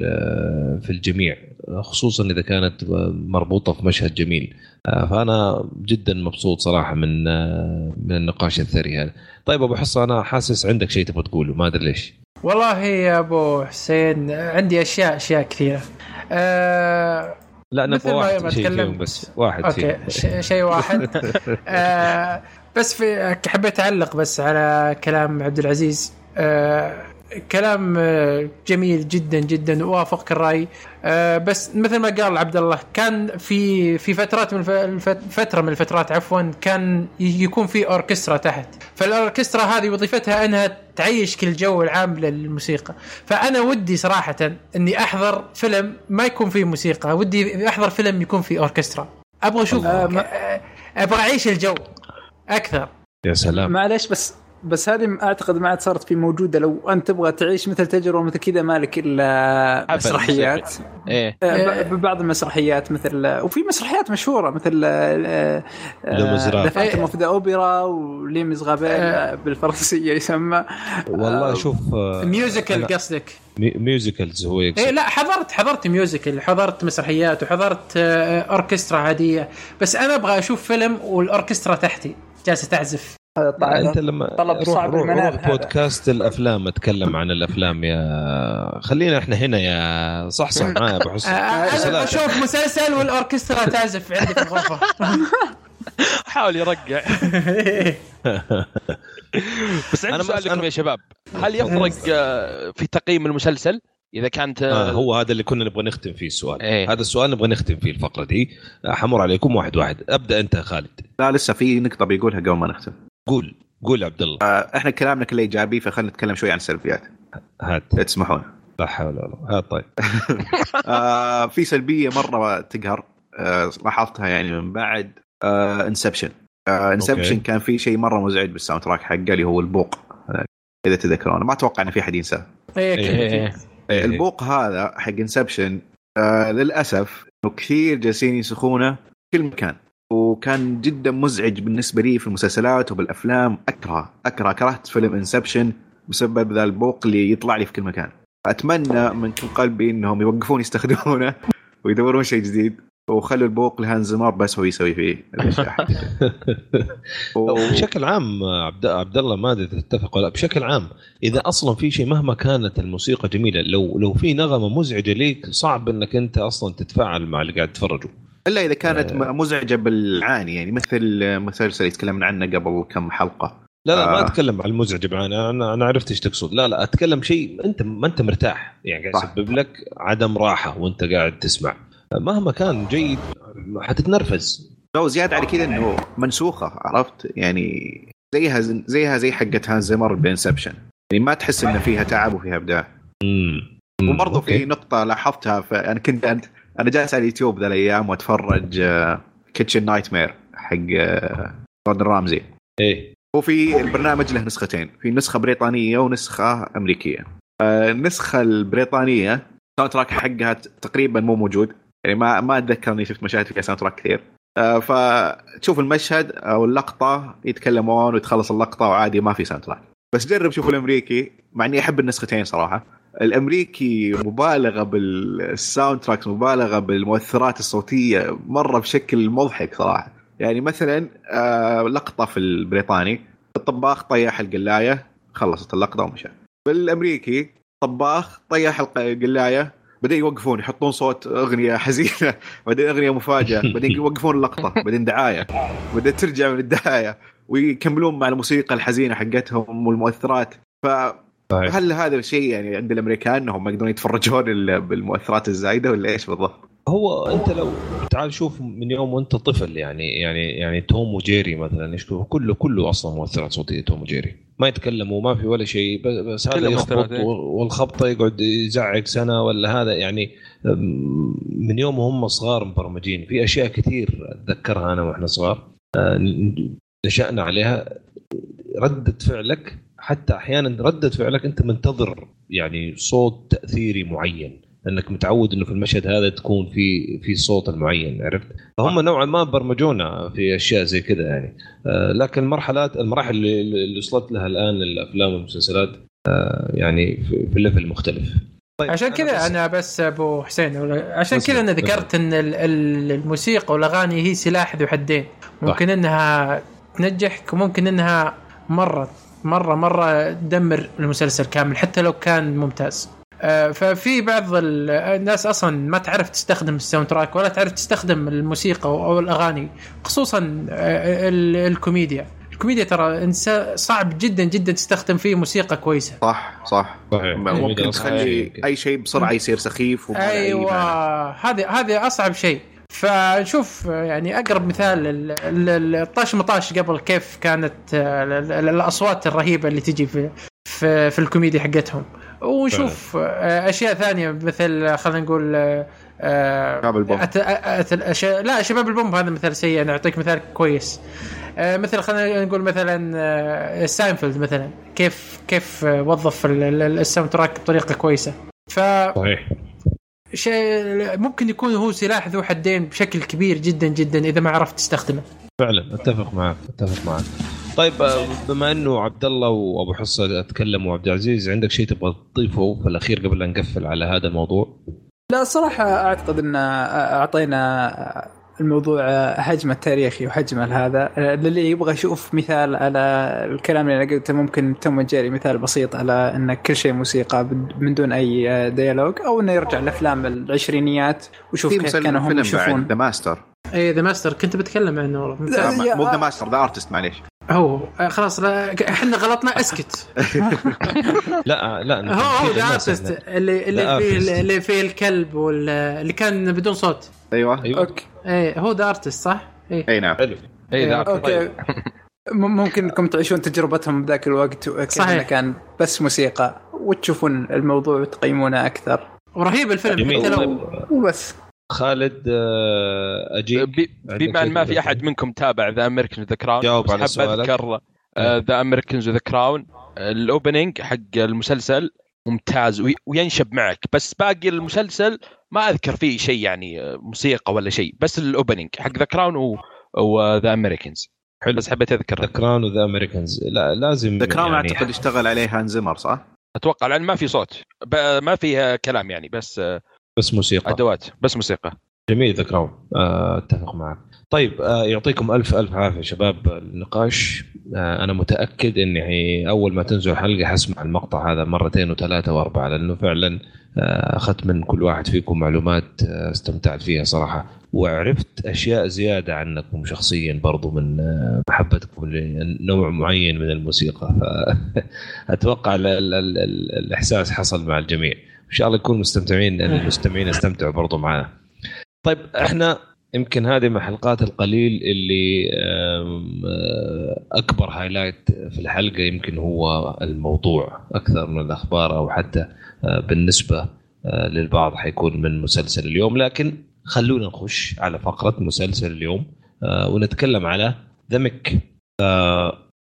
في الجميع خصوصا إذا كانت مربوطة في مشهد جميل. فأنا جدا مبسوط صراحة من من النقاش الثري هذا. طيب أبو حصة أنا حاسس عندك شيء تبغى تقوله ما أدري ليش. والله يا أبو حسين عندي أشياء أشياء كثيرة. أه لا نبغى واحد شيء فيهم بس واحد okay شيء واحد. أه بس في حبيت أعلق بس على كلام عبد العزيز. أه كلام آه، جميل جدا جدا وافق الرأي. آه، بس مثل ما قال عبد الله كان في في فترات من فترة من الفترات عفوا كان يكون في أوركسترا تحت. فالأوركسترا هذه وظيفتها أنها تعيشك الجو العام للموسيقى. فأنا ودي صراحة إني أحضر فيلم ما يكون فيه موسيقى ودي أحضر فيلم يكون فيه أوركسترا. أبغى أشوف آه، أبغى أعيش الجو أكثر. يا سلام. معليش بس بس هذه أعتقد ما عاد صارت في موجودة. لو أنت تبغى تعيش مثل تجربة مثل كذا مالك إلا مسرحيات. إيه. آه، بعض المسرحيات مثل وفي مسرحيات مشهورة مثل ذا فانتوم اوف ذا اوبرا وليمز غابيل آه. بالفرنسية يسمى. والله شوف ميوزيكال قصدك؟ ميوزيكالز هو يقصد. إيه لا حضرت حضرت ميوزيكال حضرت مسرحيات وحضرت أوركسترا عادية. بس أنا أبغى أشوف فيلم والأوركسترا تحتي جالسة تعزف أنت لما طلب روح صعب روح, روح هذا. بودكاست الأفلام أتكلم عن الأفلام يا خلينا إحنا هنا يا صحصح معايا أبو آه، حسن. أنا. بشوف مسلسل والأوركسترا تعزف عندي في الغرفة. حاول يرقع. بس عندي سؤال لكم. يا شباب هل يفرق آه، في تقييم المسلسل؟ إذا كانت آه هو هذا اللي كنا نبغى نختم فيه السؤال. إيه. هذا السؤال نبغى نختم فيه الفقرة دي. آه، حمر عليكم واحد واحد. أبدأ أنت يا خالد. لا لسه في نقطة بيقولها قبل ما نختم. قول قول يا عبد الله. آه، إحنا كلامنا كله إيجابي فخلينا نتكلم شوي عن السلبيات. هات. تسمحون. لا حول ولا قوة. هات طيب. آه، في سلبية مرة تقهر آه، لاحظتها يعني من بعد Inception Inception okay. كان في شيء مرة مزعج بال sound track حقه اللي هو البوق. آه، إذا تذكرون ما أتوقع إن في أحد ينساه. إيه، إيه. إيه. البوق هذا حق Inception آه للأسف كثير جالسين ينسخونه في كل مكان. وكان جدا مزعج بالنسبة لي في المسلسلات وبالأفلام. أكره أكره كرهت فيلم Inception بسبب ذا البوق اللي يطلع لي في كل مكان. أتمنى من كل قلبي إنهم يوقفون يستخدمونه ويدورون شيء جديد. وخلوا البوق لهانز زمار بس هو يسوي فيه. بشكل عام عبد عبد الله ما أدري تتفق ولا بشكل عام إذا أصلا في شيء مهما كانت الموسيقى جميلة لو لو في نغمة مزعجة ليك صعب إنك أنت أصلا تتفاعل مع اللي قاعد تتفرجه. إلا إذا كانت آه. مزعجة بالعاني يعني مثل مسلسل يتكلمنا عنه قبل كم حلقة. لا لا ما آه. أتكلم عن المزعج معنا أنا أنا عرفت إيش تقصد. لا لا أتكلم شيء أنت ما أنت مرتاح. يعني قاعد. يسبب لك عدم راحة وأنت قاعد تسمع. مهما كان جيد حتتنرفز. لو زيادة على كذا إنه منسوخة عرفت؟ يعني زيها زيها زي حقت هانز زيمر ب Inception يعني ما تحس ان فيها تعب وفيها إبداع. امم وبرضه في نقطة لاحظتها فأنا كنت أنا جالس على اليوتيوب ذا الأيام وأتفرج Kitchen Nightmares حق آه، جوردن رامزي. إيه. هو في البرنامج له نسختين في نسخة بريطانية ونسخة أمريكية. آه، النسخة البريطانية ال soundtrack حقها تقريبا مو موجود يعني ما ما أتذكر إني شفت مشاهد فيها soundtrack كثير. آه، فتشوف المشهد أو اللقطة يتكلمون وتخلص اللقطة وعادي ما في soundtrack بس جرب شوف الأمريكي مع إني أحب النسختين صراحة. الأمريكي مبالغة بال soundtracks مبالغة بالمؤثرات الصوتية مرة بشكل مضحك صراحة. يعني مثلا آه لقطة في البريطاني الطباخ طيح القلاية خلصت اللقطة ومشى. بالأمريكي طباخ طيح الق- القلايه بعدين يوقفون يحطون صوت أغنية حزينة بعدين أغنية مفاجأة بعدين يوقفون اللقطة بعدين دعاية بعدين ترجع من الدعاية ويكملون مع الموسيقى الحزينة حقتهم والمؤثرات. ف صحيح هل هذا الشيء يعني عند الأمريكان إنهم ما يقدرون يتفرجون بالمؤثرات الزايدة ولا إيش بالضبط؟ هو أنت لو تعال شوف من يوم وأنت طفل يعني يعني يعني توم وجيري مثلا إيش كله كله أصلا مؤثرات صوتية توم وجيري. ما يتكلموا ما في ولا شيء بس- هذا يخبط إيه. والخبطة يقعد يزعق سنة ولا هذا يعني من يوم هم صغار مبرمجين. في أشياء كثير أتذكرها أنا وإحنا صغار. آه، نشأنا عليها. ردة فعلك حتى أحيانا ردة فعلك أنت منتظر يعني صوت تأثيري معين انك متعود إنه في المشهد هذا تكون في في صوت المعين عرفت؟ فهم نوعا ما برمجونا في أشياء زي كذا يعني. آه، لكن المرحلات المراحل اللي, اللي وصلت لها الآن الافلام والمسلسلات آه، يعني في في ليفل مختلف. طيب عشان كذا أنا بس أبو حسين عشان كذا أنا ذكرت إن ال- ال- الموسيقى والأغاني هي سلاح ذو حدين. ممكن إنها تنجحك وممكن إنها مره مرة مرة تدمر المسلسل كامل حتى لو كان ممتاز. آه، ففي بعض ال- الناس أصلا ما تعرف تستخدم ال soundtrack ولا تعرف تستخدم الموسيقى أو الأغاني خصوصا آه، ال- الكوميديا. الكوميديا ترى إنسا- صعب جدا جدا تستخدم فيه موسيقى كويسة. صح صح. صحيح. ممكن أصلاً تخلي أي شيء بسرعة يصير سخيف أيوه. هذه هذه أصعب شيء. فنشوف يعني أقرب مثال ال- ال- الطاش مطاش قبل كيف كانت آه، ال- ال- الاصوات الرهيبة اللي تجي في في, في الكوميديا حقتهم. ونشوف آه، أشياء ثانية مثل خلينا نقول آه، آه، شباب البوم. أت- أت- أش- لا شباب البوم هذا مثال سيء أنا أعطيك مثال كويس. آه، مثل خلينا نقول مثلا آه، ساينفيلد مثلا كيف كيف آه، وظف ال- ال- ال soundtrack بطريقة كويسة. ف صحيح. شيء ممكن يكون هو سلاح ذو حدين بشكل كبير جدا جدا إذا ما عرفت تستخدمه فعلا أتفق معك أتفق معك طيب آه، بما إنه عبد الله وأبو حصة أتكلم وعبد العزيز عندك شيء تبغى تضيفه في الأخير قبل لا نقفل على هذا الموضوع؟ لا الصراحة أعتقد أن أعطينا الموضوع آه، حجمه التاريخي وحجمه هذا. آه، للي يبغى يشوف مثال على الكلام اللي أنا قلته ممكن توم جيري مثال بسيط على إن كل شيء موسيقى من دون أي آه، ديالوج أو إنه يرجع لأفلام العشرينيات ويشوف كيف كانوا هم يشوفون. ذا ماستر اي ذا ماستر كنت بتكلم عنه. والله مو ذا Master The Artist معليش. هو خلاص إحنا غلطنا اسكت. لا لا هو هو The Artist اللي اللي فيه اللي فيه الكلب واللي كان بدون صوت. أيوه. أيوه. أوكي. اي هو The Artist صح؟ اي أي نعم. حلو. اي ذا أوكي. ممكن انكم تعيشون تجربتهم بذاك الوقت صحيح. كان بس موسيقى وتشوفون الموضوع وتقيمونه أكثر. ورهيب الفيلم حتى لو وبس. خالد آه، أجيب بما أن ما في أحد منكم تابع The Americans The Crown جاوب على سؤالك. أذكر The Americans The Crown ال opening حق المسلسل ممتاز وينشب معك بس باقي المسلسل ما أذكر فيه شيء يعني آه، موسيقى ولا شيء بس ال opening حق The Crown و The Americans. حلو. بس حبيت اذكر The Crown و The Americans. لا لازم The Crown يعني أعتقد اشتغل عليه هانز زيمر صح؟ أتوقع لأن ما في صوت ما فيها كلام يعني بس آه، بس موسيقى. أدوات بس موسيقى. جميل ذا كراون آه، أتفق معك. طيب آه، يعطيكم ألف ألف عافية شباب النقاش. أنا متأكد إني أول ما تنزل الحلقة حسمع المقطع هذا مرتين وثلاثة وأربعة لأنه فعلا أخذت من كل واحد فيكم معلومات استمتعت فيها صراحة. وعرفت أشياء زيادة عنكم شخصيا برضو من محبتكم لنوع معين من الموسيقى. فاتوقع الإحساس حصل مع الجميع. إن شاء الله يكون مستمتعين المستمعين استمتعوا برضو معنا طيب إحنا يمكن هذه من الحلقات القليل اللي أكبر هايلايت في الحلقة يمكن هو الموضوع أكثر من الأخبار أو حتى بالنسبة للبعض حيكون من مسلسل اليوم. لكن خلونا نخش على فقرة مسلسل اليوم ونتكلم على ذمك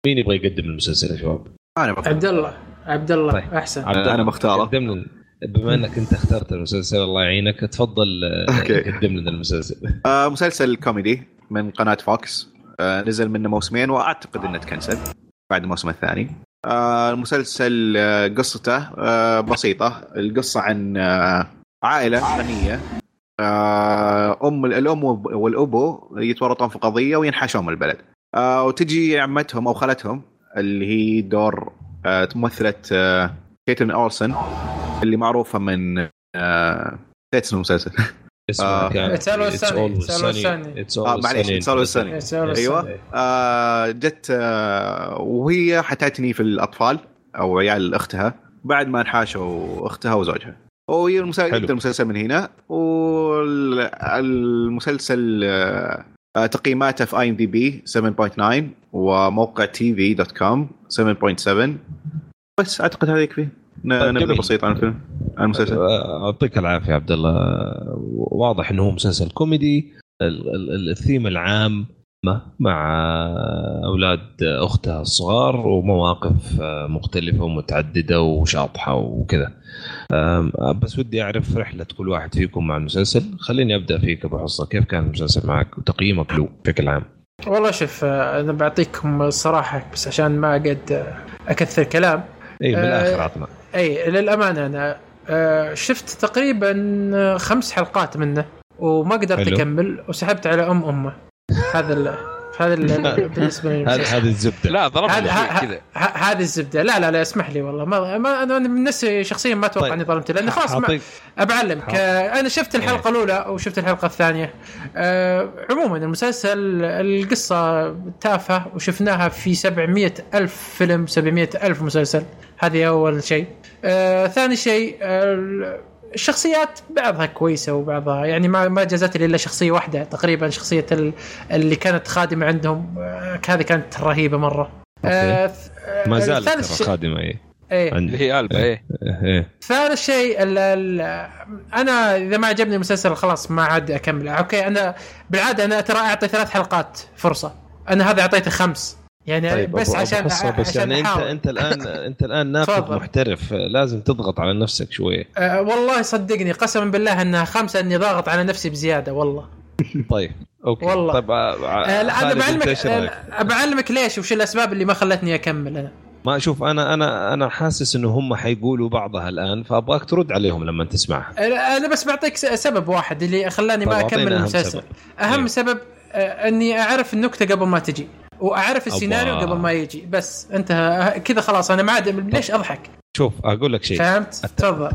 مين يبغى يقدم المسلسل يا شباب؟ أنا عبد الله. عبد الله طيب. أحسن. أنا بختاره. قدم بما انك انت اخترت المسلسل الله يعينك. تفضل قدم لنا المسلسل. آه مسلسل كوميدي من قناة فوكس. آه نزل منه موسمين وأعتقد إنه ت cancel بعد الموسم الثاني. آه المسلسل آه قصته آه بسيطة. القصة عن آه عائلة غنيه آه أم الأم والأبو يتورطون في قضية وينحاشون من البلد. آه وتجي عمتهم أو خالتهم اللي هي دور آه ممثلة آه كيتن أولسن اللي معروفة من آه نسيت اسم المسلسل. اسمه معليش اتس أيوه. آه جت آه وهي حتعتني في الأطفال أو عيال أختها. بعد ما انحاشوا أختها وزوجها. وهي المسلسل المسلسل من هنا. والمسلسل آه تقييماته في IMDb 7.9 وموقع TV.com 7.7 بس اعتقد هذا يكفي. طيب نبذة بسيطة عن الفيلم عن المسلسل. يعطيك العافية عبد الله. واضح إنه هو مسلسل كوميدي. الثيم العام مع أولاد اختها الصغار ومواقف مختلفة ومتعددة وشاطحة وكذا. بس ودي أعرف رحلة كل واحد فيكم مع المسلسل. خليني أبدأ فيك أبو حصة. كيف كان المسلسل معك وتقييمك له بشكل عام؟ والله شوف أنا بعطيكم الصراحه بس عشان ما قد أكثر كلام. اي بالآخر عطنا. اي للأمانة أنا آه، شفت تقريبا خمس حلقات منه وما قدرت أكمل وسحبت على أم أمه. هذا هذا بالنسبة لي هذه الزبدة. لا ضربت كذا. هذه الزبدة. لا لا لا اسمح لي والله. ما, ما أنا من نفسي شخصيا ما أتوقع طيب. إني ظلمت لأن خلاص ما بعلمك أنا شفت الحلقة إيه. الأولى وشفت الحلقة الثانية. آه عموما المسلسل القصة تافهة وشفناها في 700 ألف فيلم 700 ألف مسلسل. هذه أول شيء. آه ثاني شيء آه الشخصيات بعضها كويسة وبعضها يعني ما ما جازت لي إلا شخصية واحدة تقريبا شخصية اللي كانت خادمة عندهم آه، هذه كانت رهيبة مرة. آه ما زالت ترى خادمة اي إيه. اللي هي ألبا إيه. إيه. ثالث شيء أنا إذا ما عجبني المسلسل خلاص ما عاد اكمل أوكي أنا بالعادة أنا ترى أعطي ثلاث حلقات فرصة. أنا هذا أعطيته خمس. يعني طيب بس عشان بس عشان يعني انت أنت الان أنت الآن ناقد محترف لازم تضغط على نفسك شوية. أه والله صدقني قسما بالله أنها خمسه أني ضاغط على نفسي بزيادة والله. طيب أوكي. والله. طيب أه أنا بعلمك أه بعلمك ليش وش الأسباب اللي ما خلتني أكمل أنا. ما أشوف أنا أنا أنا حاسس إنه هم حيقولوا بعضها الآن فأبغاك ترد عليهم لما تسمعها. أنا بس بعطيك سبب واحد اللي خلاني ما طب أكمل أهم المسلسل. سبب. أهم إيه. سبب آه، أني أعرف النكتة قبل ما تجي. وأعرف السيناريو أبا. قبل ما يجي. بس انتهى كذا خلاص أنا ما عاد ليش أضحك؟ شوف أقول لك شيء. فهمت؟ تفضل.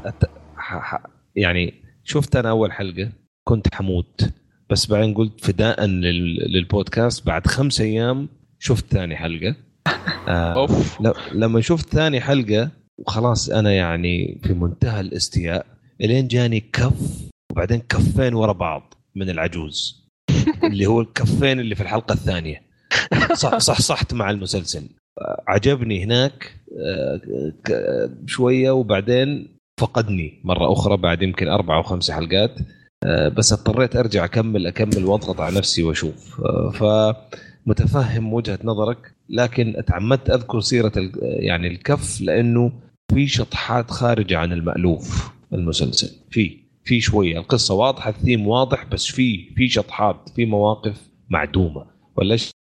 ح- ح- يعني شفت أنا أول حلقة كنت حموت بس بعدين قلت فداء لل- للبودكاست بعد خمس أيام شفت ثاني حلقة. آه أوف. ل- لما شفت ثاني حلقة وخلاص أنا يعني في منتهى الاستياء إلين جاني كف وبعدين كفين ورا بعض من العجوز. اللي هو الكفين اللي في الحلقة الثانية. صح صح صحت مع المسلسل. عجبني هناك آه، شوية وبعدين فقدني مرة أخرى بعد يمكن أربع أو خمس حلقات آه، بس اضطريت أرجع اكمل أكمل وأضغط على نفسي وأشوف. آه، فمتفهم وجهة نظرك لكن تعمدت أذكر سيرة يعني الكف لأنه في شطحات خارجة عن المألوف المسلسل. في في شوية. القصة واضحة الثيم واضح بس في في شطحات في مواقف معدومة. ولا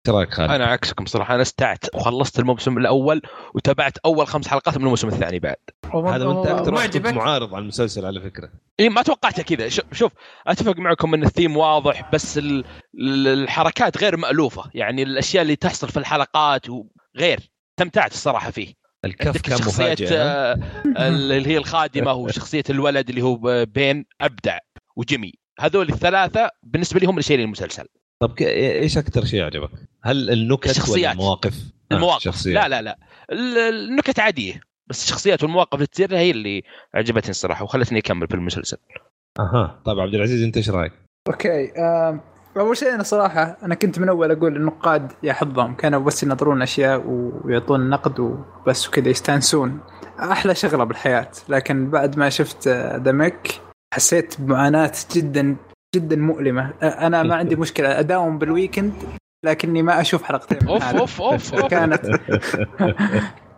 رايك خالد؟ أنا عكسكم صراحة أنا استعت وخلصت الموسم الأول وتابعت أول خمس حلقات من الموسم الثاني بعد. هذا انت أكثر معارض على المسلسل على فكرة. اي ما توقعتها كذا. شوف, شوف أتفق معكم إن الثيم واضح بس ال... ال- الحركات غير مألوفة. يعني الأشياء اللي تحصل في الحلقات وغير استمتعت الصراحة فيه. الكف كان شخصية مفاجئ؟ آه، اللي هي الخادمة وشخصية الولد اللي هو بين أبدع وجيمي هذول الثلاثة بالنسبة لي هم اللي شايلين المسلسل. طب إيش أكثر شيء عجبك؟ هل النكت ولا الشخصيات. المواقف؟ آه، المواقف شخصيات. لا لا لا ال- النكت عادية بس الشخصيات والمواقف اللي تصير هي اللي عجبتني الصراحة وخلتني أكمل في المسلسل أها طيب عبد العزيز أنت إيش رأيك؟ أوكي أول شيء أنا صراحة أنا كنت من أول أقول النقاد يا حظهم كانوا بس ينظرون أشياء ويعطون نقد وبس وكذا يستانسون أحلى شغلة بالحياة لكن بعد ما شفت The Mick حسيت بمعاناة جدا جدا مؤلمة. أنا ما عندي مشكلة. أداوم بال weekend لكني ما أشوف حلقتين أوف. أوف أوف. كانت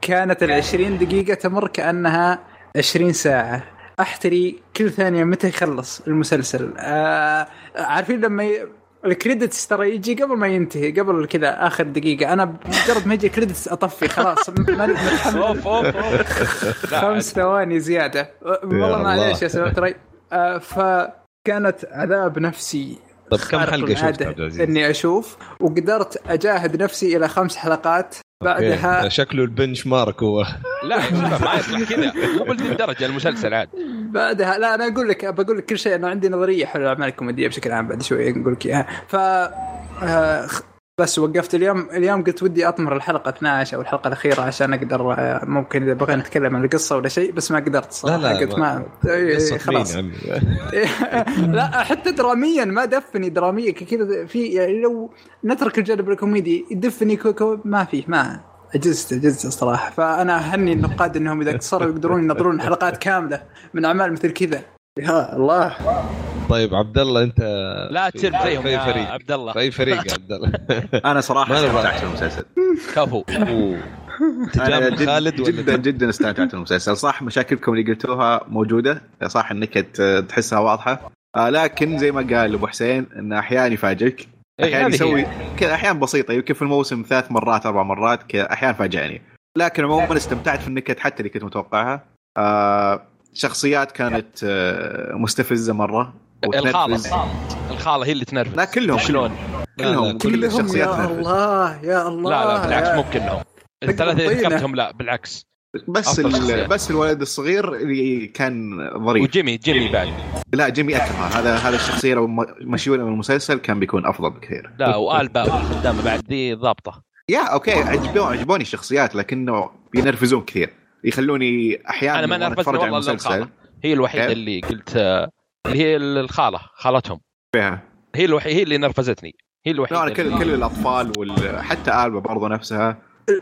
كانت ال 20 دقيقة تمر كأنها 20 ساعة. أحتري كل ثانية متى يخلص المسلسل. آه عارفين لما ي... ال credits ترى يجي قبل ما ينتهي قبل كذا آخر دقيقة. أنا مجرد ما يجي ال credits أطفي خلاص. أوف أوف خمس ثواني زيادة. والله الله. معليش يا سمعت ري آه فكانت عذاب نفسي طب كم حلقة شفت عبد العزيز؟ إني أشوف وقدرت أجاهد نفسي إلى خمس حلقات بعدها أوكي. شكله ال benchmark هو لا ما يطلع كذا مو بهذه الدرجه المسلسل عاد بعدها لا أنا أقول لك بقول لك كل شيء أنا عندي نظرية حول الاعمال الكوميديه بشكل عام بعد شوي نقول لك إياها ف آه، بس وقفت اليوم اليوم قلت ودي أطمر الحلقة 12 أو الحلقة الأخيرة عشان أقدر آه، ممكن إذا بغينا نتكلم عن القصة ولا شيء بس ما قدرت لا صراحة. لا قلت ما, إيه، قصة مين خلاص. يا عمي لا حتى دراميا ما دفني دراميا كذا في يعني لو نترك الجانب الكوميدي يدفني كوكو ما فيه ما عجزت عجزت الصراحه فأنا أهني النقاد إنهم إذا صاروا يقدرون ينظرون حلقات كاملة من أعمال مثل كذا. يا الله. طيب عبد الله انت لا تصير زيهم في يا فريق. عبد الله في اي فريق يا عبد الله؟ أنا صراحة. استمتعت بالمسلسل كفو. تجامل جد خالد ولا جدا جدا استمتعت بالمسلسل صح مشاكلكم اللي قلتوها موجودة. صح النكت تحسها واضحة. آه لكن زي ما قال أبو حسين انه أحيانا يفاجئك. إيه، أحيانا يسوي. كذا أحيان بسيطة. يمكن في الموسم ثلاث مرات أربع مرات كذا أحيانا فاجأني لكن عموما استمتعت في النكت حتى اللي كنت متوقعها. آه شخصيات كانت آه مستفزة مرة. الخالة. الخالة هي اللي تنرفز. لا كلهم. شلون؟ كلهم. كل كلهم. الشخصيات يا الله يا الله. لا لا بالعكس مو كلهم. الثلاثة اللي. ذكرتهم لا بالعكس. بس بس الولد الصغير اللي كان ظريف. وجيمي جيمي بعد. لا جيمي أكثر هذا هذا الشخصية لو مشيوله من المسلسل كان بيكون أفضل بكثير. لا وآلبا والخدامه بعد ذي ضابطة. يا okay عجبوني عجبوني الشخصيات لكنه بينرفزون كثير. يخلوني أحيانا أنا ما على والله الا المسلسل. هي الوحيدة كيف؟ اللي قلت آه، اللي هي الخالة خالتهم. فيها. هي الوحيده هي اللي نرفزتني. هي الوحيدة لا أنا كل اللي- كل الأطفال وحتى ألبا برضو نفسها.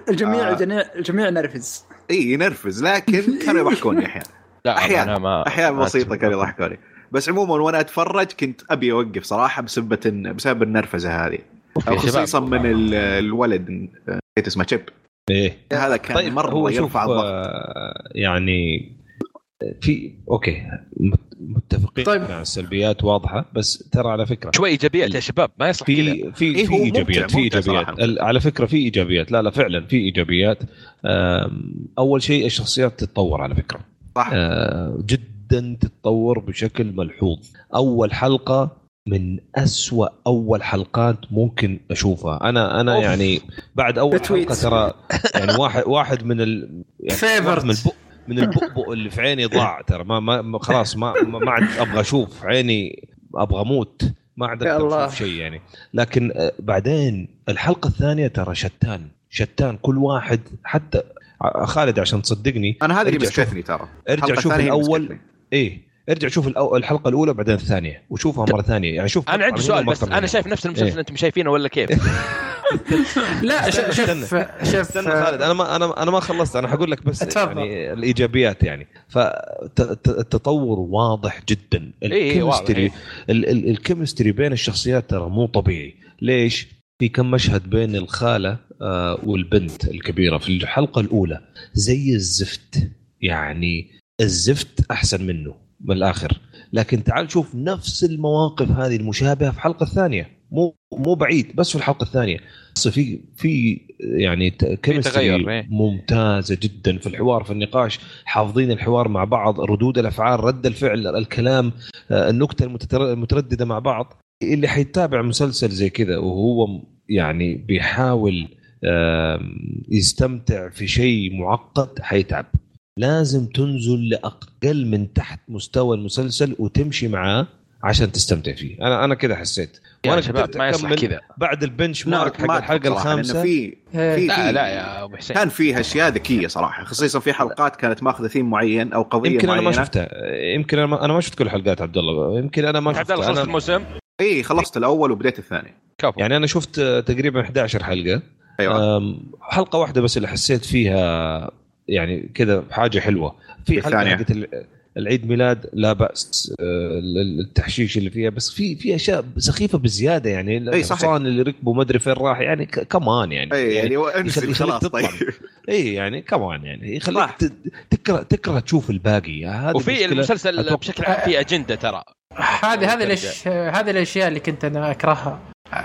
الجميع آه. الجميع نرفز. إي ينرفز لكن كانوا يضحكوني أحيانا. أحيانا. ما بسيطة. كانوا يضحكوني. بس عموما وأنا أتفرج كنت أبي أوقف صراحة بسبب بسبب النرفزة هذه. خصيصا من ال- الولد نسيت اسمه تشيب. إيه. هذا كان طيب مرة هو يرفع الضغط. آه، يعني في okay مت- مت- متفقين طيب. مع السلبيات واضحة بس ترى على فكرة شوي إيجابيات يا شباب ما يصلح في في إيه في إيجابيات في إيجابيات. على فكرة في إيجابيات. لا لا فعلا في إيجابيات. أول شيء الشخصيات تتطور على فكرة. صح. آه، جدا تتطور بشكل ملحوظ. أول حلقة من أسوأ أول حلقات ممكن أشوفها. أنا أنا أوف. يعني بعد أول بتويت. حلقة ترى يعني واحد واحد من ال يعني. واحد من البؤ من البؤبؤ اللي في عيني ضاع ترى. ما, ما خلاص ما ما عاد أبغى أشوف. عيني أبغى أموت. ما عاد أقدر. أشوف شيء يعني. لكن آه، بعدين الحلقة الثانية ترى شتان. شتان. كل واحد حتى ع- خالد عشان تصدقني أنا هذا اللي مسكتني ترى. ارجع الحلقة شوف الأول. إيه. ارجع شوف الحلقة الأولى بعدين الثانية وشوفها مرة ثانية يعني شوف أنا عندي سؤال بس أنا. شايف نفس المسلسل إيه. أنتم شايفينه ولا كيف؟ لا شوف استنى. شوف استنى خالد أنا ما أنا أنا ما خلصت أنا حقول لك بس. يعني الإيجابيات يعني فالتطور واضح جدا إيه، واضح، الكيمستري إيه. ال- ال- ال chemistry بين الشخصيات ترى مو طبيعي ليش في كم مشهد بين الخالة آه، والبنت الكبيرة في الحلقة الأولى زي الزفت يعني الزفت أحسن منه من الآخر لكن تعال شوف نفس المواقف هذه المشابهة في الحلقة الثانية مو مو بعيد بس في الحلقة الثانية. في في يعني chemistry إيه. ممتازة جدا في الحوار في النقاش. حافظين الحوار مع بعض ردود الأفعال رد الفعل الكلام آه، النكتة المترددة مع بعض. اللي حيتابع مسلسل زي كذا وهو يعني بيحاول يستمتع في شيء معقد حيتعب. لازم تنزل لأقل من تحت مستوى المسلسل وتمشي معاه عشان تستمتع فيه. أنا أنا كذا حسيت. يا وأنا شباب ما يصلح كذا. بعد البنش مارك حق الحلقة الخامسة. في إيه. في لا في لا يا أبو حسين. كان فيها أشياء ذكية صراحة خصيصا في حلقات كانت ماخذة ثيم معين أو قضية يمكن أنا معينة. ما شفتها. يمكن أنا ما, أنا ما شفت كل الحلقات عبد الله. يمكن أنا ما عبد الله شفتها. خلصت أنا الموسم؟ إي خلصت الأول وبديت الثاني. كفو. يعني أنا شفت تقريبا 11 حلقة. أيوه. حلقة واحدة بس اللي حسيت فيها يعني كذا حاجة حلوة. في حلقة. حقت ال- العيد ميلاد لا بأس آه، ال- التحشيش اللي فيها بس في في أشياء سخيفة بزيادة يعني. أي. الحصان اللي ركبه ما أدري فين راح يعني كمان يعني. أي يعني يخليك خلاص. طيب. أي يعني كمان يعني. يخليك تكره تكره تشوف الباقي. هذه وفي. المسلسل بشكل عام في أجندة ترى. هذه هذه الأش... هذه الأشياء اللي كنت أنا أكرهها.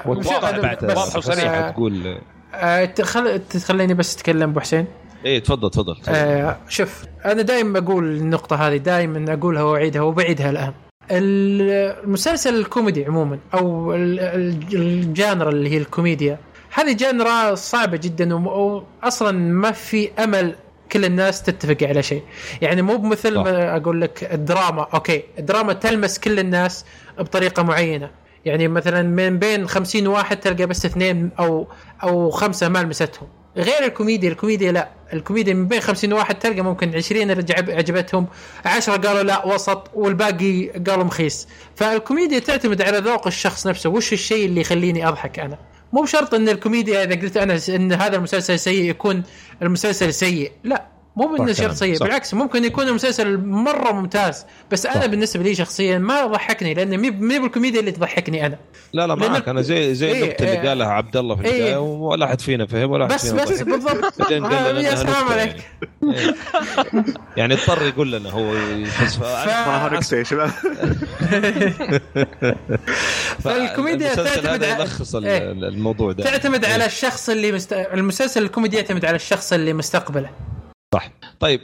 واضح مش- بعد بس- واضح وصريح. آه، تقول آه، تخل... تخليني بس أتكلم أبو حسين. إيه تفضل تفضل, تفضل. آه شوف أنا دائما بقول النقطة هذه دائما أقولها وأعيدها وبعيدها الآن المسلسل الكوميدي عموما أو ال- ال- الجانرا اللي هي الكوميديا هذه genre صعبة جدا واصلا ما في أمل كل الناس تتفق على شيء يعني مو بمثل. ما أقول لك الدراما okay الدراما تلمس كل الناس بطريقة معينة يعني مثلا من بين خمسين واحد تلقى بس اثنين أو أو خمسة ما لمستهم غير الكوميديا الكوميديا لا. الكوميديا من بين خمسين واحد تلقى ممكن عشرين اللي عجب- عجبتهم عشرة قالوا لا وسط والباقي قالوا مخيس. فالكوميديا تعتمد على ذوق الشخص نفسه. وش الشيء اللي يخليني أضحك أنا؟ مو بشرط إن الكوميديا إذا قلت أنا إن هذا المسلسل سيء يكون المسلسل سيء. لا. مو شرط كلام، سيء صح. بالعكس ممكن يكون المسلسل مرة ممتاز بس أنا صح. بالنسبة لي شخصيا ما ضحكني لأن مي مي بالكوميديا اللي تضحكني أنا لا لا معك أنا زي زي إيه، النكته اللي إيه. قالها عبد الله في إيه. البداية ولا أحد فينا فهم ولا أحد بس فينا بس. بالضبط آه، يا إنها سلام نكتة عليك يعني. إيه. يعني اضطر يقول لنا هو نكته يا شباب فالكوميديا المسلسل تعتمد هذا على- يلخص إيه. الموضوع ده تعتمد. على الشخص اللي مست... المسلسل الكوميدي يعتمد على الشخص اللي مستقبله صح. طيب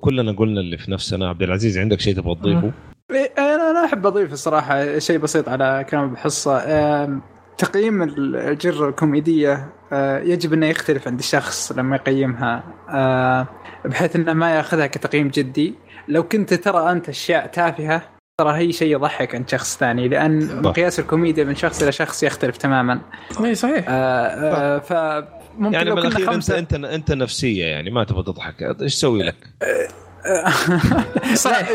كلنا قلنا اللي في نفسنا. عبد العزيز عندك شيء تبغى تضيفه؟ إيه، أنا أنا أحب أضيف الصراحة شيء بسيط على كلام أبو حصة. آم، تقييم الجرة الكوميدية آه، يجب انه يختلف عند الشخص لما يقيمها آه، بحيث أنه ما يأخذها كتقييم جدي. لو كنت ترى أنت أشياء تافهة ترى هي شيء يضحك عند شخص ثاني لأن مقياس الكوميديا من شخص إلى شخص يختلف تماما. اي صحيح. آه، آه، فممكن يعني لو من كنا الأخير انت خمسة. انت انت نفسية يعني ما تبغى تضحك. إيش تسوي لك؟ صحيح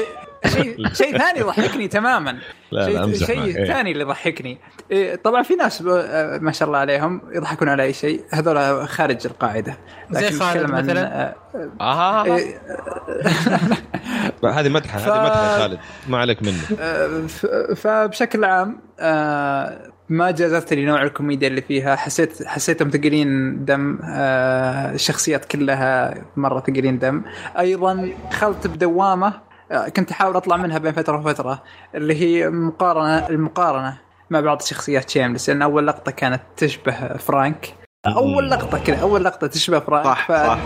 شيء شيء ثاني يضحكني تماما. لا شيء شيء. إيه. ثاني اللي يضحكني. إيه، طبعا في ناس آه، ما شاء الله عليهم يضحكون على أي شيء. هذول خارج القاعدة. زي خالد مثلاً. آه، آه. إيه، هذه مدحة هذه مدحة خالد. ما عليك منه آه، فبشكل عام آه، ما جازت لي نوع الكوميديا اللي فيها. حسيت حسيتهم ثقيلين دم آه، الشخصيات كلها مرة ثقيلين دم. أيضا دخلت بدوامة آه، كنت أحاول أطلع منها بين فترة وفترة اللي هي مقارنه المقارنة مع بعض شخصيات شيملس لأن أول لقطة كانت تشبه فرانك. أول لقطة كذا أول لقطة تشبه فرانك. صح ف... صح.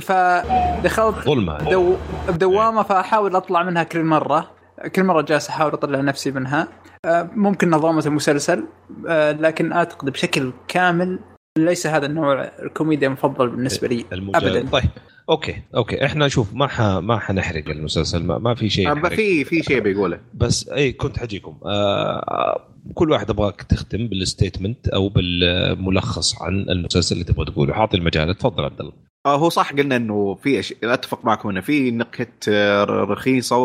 فدخلت ظلمة. بدو... بدوامة فأحاول أطلع منها كل مرة. كل مرة جالس أحاول أطلع نفسي منها. آه، ممكن نظامه المسلسل آه، لكن أعتقد بشكل كامل ليس هذا النوع الكوميديا المفضل بالنسبة لي المجال. ابدا. طيب okay okay. إحنا شوف ما ح... ما حنحرق المسلسل ما, ما في شيء آه،. في في شيء بيقوله. بس إي كنت حجيكم. آه كل واحد أبغاك تختم بالستيتمنت أو بالملخص عن المسلسل اللي تبغى تقوله. حاعطي المجال. تفضل عبد الله. آه هو صح قلنا إنه في أش... أتفق معكم إنه في نكت آه، رخيصة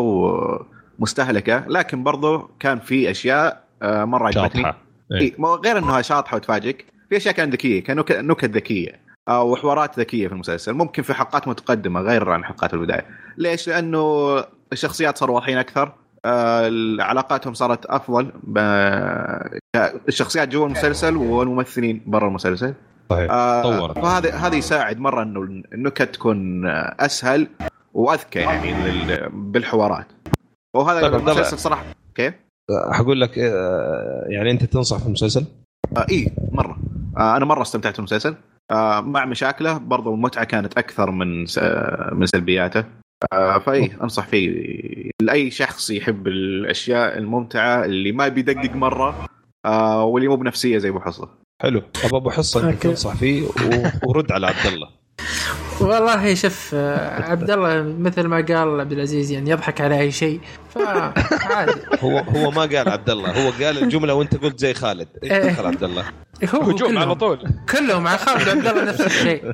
ومستهلكه لكن برضو كان في أشياء آه، مرة عجبتني. شاطحة. إيه. غير إنها شاطحة وتفاجئك في أشياء كانت ذكية كان نك- نكت ذكية آه، وحوارات ذكية في المسلسل. ممكن في حلقات متقدمة غير عن حلقات البداية. ليش؟ لأنه الشخصيات صاروا واضحين أكثر آه، علاقاتهم صارت أفضل ب- الشخصيات جوا المسلسل والممثلين برا المسلسل. صحيح. آه، طورت. فهذا هذا يساعد مرة إنه النكت تكون أسهل وأذكى يعني بالحوارات. وهذا طيب،. المسلسل صراحة. كيف؟ حقول لك آه، يعني أنت تنصح في المسلسل؟ آه إي مرة. آه أنا مرة استمتعت بالمسلسل آه مع مشاكله برضو المتعه كانت أكثر من س... من سلبياته. آه فإي أنصح فيه. لأي شخص يحب الأشياء الممتعة اللي ما بيدقق مرة آه واللي مو بنفسية زي أبو حصة. حلو. طب أبو حصة أنت. تنصح فيه و- ورد على عبد الله. والله شوف آه، عبد الله مثل ما قال عبد العزيز يعني يضحك على أي شيء. فعادي هو هو ما قال عبد الله هو قال الجملة وأنت قلت زي خالد. إيش إيه. دخل عبد الله؟ هو هجوم كلهم- على طول. كلهم على خالد وعبد الله نفس الشيء.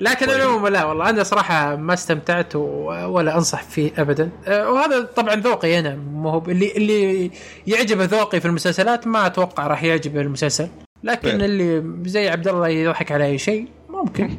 لكن طيب. العموم لا والله أنا صراحة ما استمتعت ولا أنصح فيه ابدا. أه، وهذا طبعا ذوقي أنا. مو هو اللي اللي يعجبه ذوقي في المسلسلات ما أتوقع راح يعجبه المسلسل. لكن فعلا. اللي زي عبد الله يضحك على أي شيء ممكن.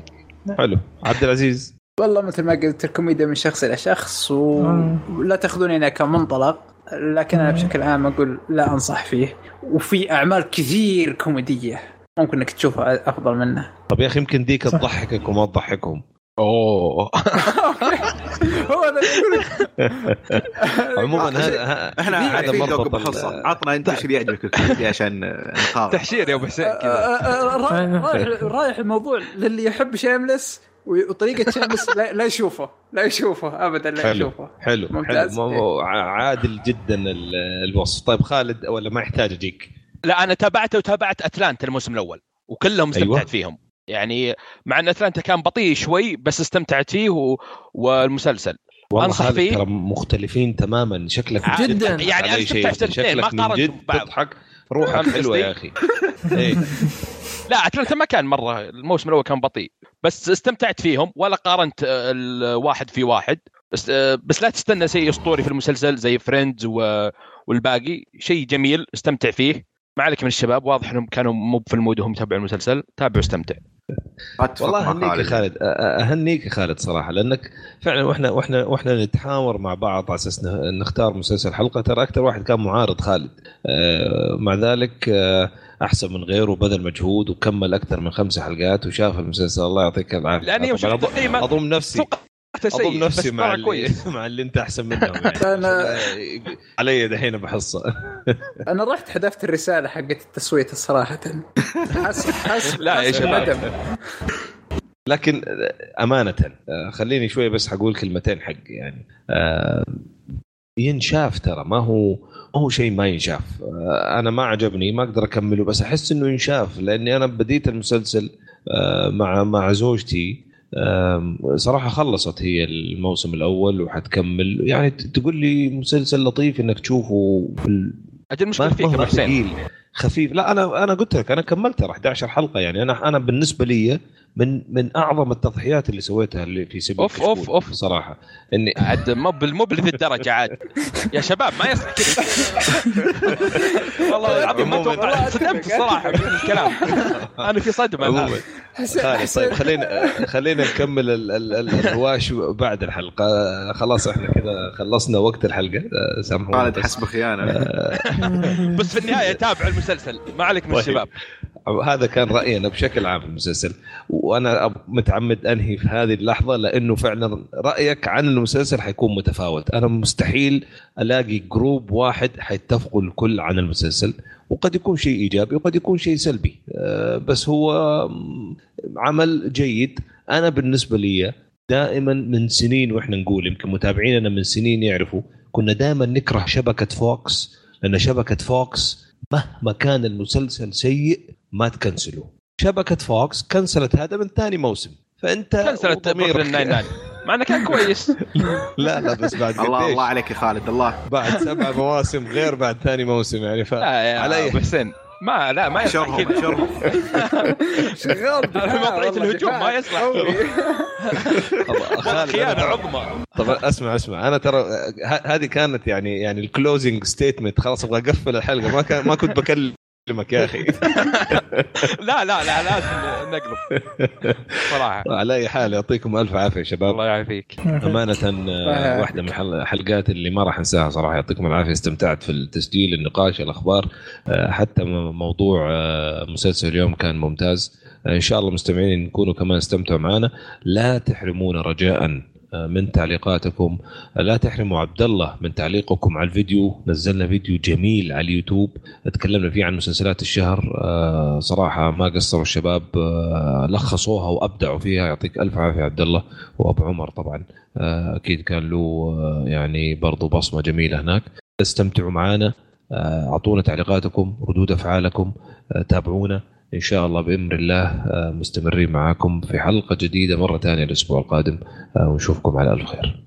حلو. عبد العزيز. والله مثل ما قلت الكوميديا من شخص إلى شخص. ولا تأخذوني أنا كمنطلق لكن أنا بشكل عام أقول لا أنصح فيه. وفي أعمال كثير كوميدية ممكن إنك تشوفها أفضل منه. طب يا أخي يمكن ديك تضحكك وما تضحكهم. أوه. هو يقول عموما هذا إحنا هذا مربط عطنا أنت إيش اللي يعجبك عشان نقارن تحشير يا أبو حسين كذا. رايح رايح- رايح الموضوع للي يحب شيملس وطريقة شيملس لا, لا يشوفه. لا يشوفه. ابدا لا حلو. يشوفه. حلو ممتاز. حلو عادل جدا ال- الوصف. طيب خالد ولا ما يحتاج أجيك؟ لا أنا تابعته وتابعت أتلانتا الموسم الأول وكلهم استمتعت أيوة. أيوة. فيهم. يعني مع ان أتلانتا كان بطيء شوي بس استمتعت فيه و... والمسلسل خالد فيه؟ ترى مختلفين تماما شكلك عادي. جداً. يعني شيء. استمتعت الاثنين، ما شكلك من قارنتهم جد ببعض. تضحك روحك حلوة؟ يا أخي إيه لا أتلانتا ما كان مرة الموسم الأول كان بطيء بس استمتعت فيهم ولا قارنت آه، الواحد في واحد بس آه، بس لا تستنى شيء أسطوري في المسلسل زي Friends و... والباقي شيء جميل استمتع فيه ما عليك من الشباب واضح إنهم كانوا مو في المود وهم يتابعوا المسلسل تابع واستمتع أتفق والله أهنيك يا خالد. أهنيك يا خالد صراحة لأنك فعلا وإحنا وإحنا وإحنا نتحاور مع بعض على أساس نختار مسلسل حلقة. ترى أكثر واحد كان معارض خالد. مع ذلك أحسن من غيره وبذل مجهود وكمل أكثر من خمس حلقات وشاف المسلسل. الله يعطيك العافية. لأن يوم طبعاً أض- التقييم اضم نفسي سيء مع اللي كويس. مع اللي أنت أحسن منهم يعني. أنا- علي دحين بحصة. أنا رحت حذفت الرسالة حقت التصويت صراحة. حس حس لا يا شباب. لكن أمانة خليني شوي بس حقول كلمتين حق يعني. آه، ينشاف ترى ما هو ما هو شيء ما ينشاف. آه، أنا ما عجبني ما أقدر أكمله بس أحس إنه ينشاف لأني أنا بديت المسلسل آه، مع مع زوجتي آم، صراحة خلصت هي الموسم الأول وحتكمل. يعني تقول لي مسلسل لطيف إنك تشوفه في أجل المشكلة فيك ابو حسين خفيف. لا أنا أنا قلت لك أنا كملت ترى 11 حلقة. يعني أنا أنا بالنسبة لي من من أعظم التضحيات اللي سويتها اللي في سبيل أوف، كشكول أوف. صراحة إني عاد مو مو بذي الدرجة عاد. يا شباب ما يصح كذا. والله العظيم ما. توقعت صدمت الصراحه من الكلام. أنا في صدمة طيب خلينا خلينا نكمل ال- ال- ال- الهواش بعد الحلقة. خلاص إحنا كذا خلصنا وقت الحلقة. سامحونا بس. حسب خيانة. بس في النهاية تابع المسلسل. ما عليك من طيب. الشباب. هذا كان رايي أنا بشكل عام في المسلسل. وأنا متعمد أنهي في هذه اللحظة لأنه فعلا رأيك عن المسلسل حيكون متفاوت. أنا مستحيل ألاقي group واحد حيتفقوا الكل عن المسلسل وقد يكون شيء إيجابي وقد يكون شيء سلبي. آه، بس هو عمل جيد. أنا بالنسبة لي دائما من سنين وإحنا نقول يمكن متابعيننا من سنين يعرفوا كنا دائما نكره شبكة Fox لأن شبكة Fox مهما كان المسلسل سيء ما تكنسلوا شبكة Fox كنسلت هذا من ثاني موسم. فأنت كنسلت Brooklyn Nine-Nine. مع إنه كان كويس. لا لا بس بعد الله الله عليك يا خالد الله. بعد سبع مواسم غير بعد ثاني موسم يعني ف لا يا علي. حسين. ما لا ما يصلح كذا. شغال. وضعيه الهجوم ما يصلح. خيانة عظمى. طب اسمع اسمع. أنا ترى هذه كانت يعني يعني ال closing statement خلاص أبغى أقفل الحلقة. ما كان ما كنت بكلم اكلمك يا أخي. لا لا لا لازم نقلب. صراحة. على أي حال يعطيكم ألف عافية شباب. الله يعافيك. أمانة آه، واحدة من الحلقات اللي ما راح أنساها صراحة. يعطيكم العافية. استمتعت في التسجيل النقاش الأخبار. آه، حتى موضوع آه، مسلسل اليوم كان ممتاز. إن شاء الله مستمعين نكونوا كمان استمتعوا معنا. لا تحرمونا رجاء. من تعليقاتكم. لا تحرموا عبد الله من تعليقكم على الفيديو. نزلنا فيديو جميل على اليوتيوب. تكلمنا فيه عن مسلسلات الشهر. آه، صراحة ما قصروا الشباب. آه، لخصوها وأبدعوا فيها. يعطيك ألف عافية عبد الله. وأبو عمر طبعا. آه، أكيد كان له يعني برضو بصمة جميلة هناك. استمتعوا معنا أعطونا تعليقاتكم ردود أفعالكم. تابعونا. إن شاء الله بامر الله آه، مستمرين معاكم في حلقة جديدة مرة ثانية الأسبوع القادم آه، ونشوفكم على ألف خير.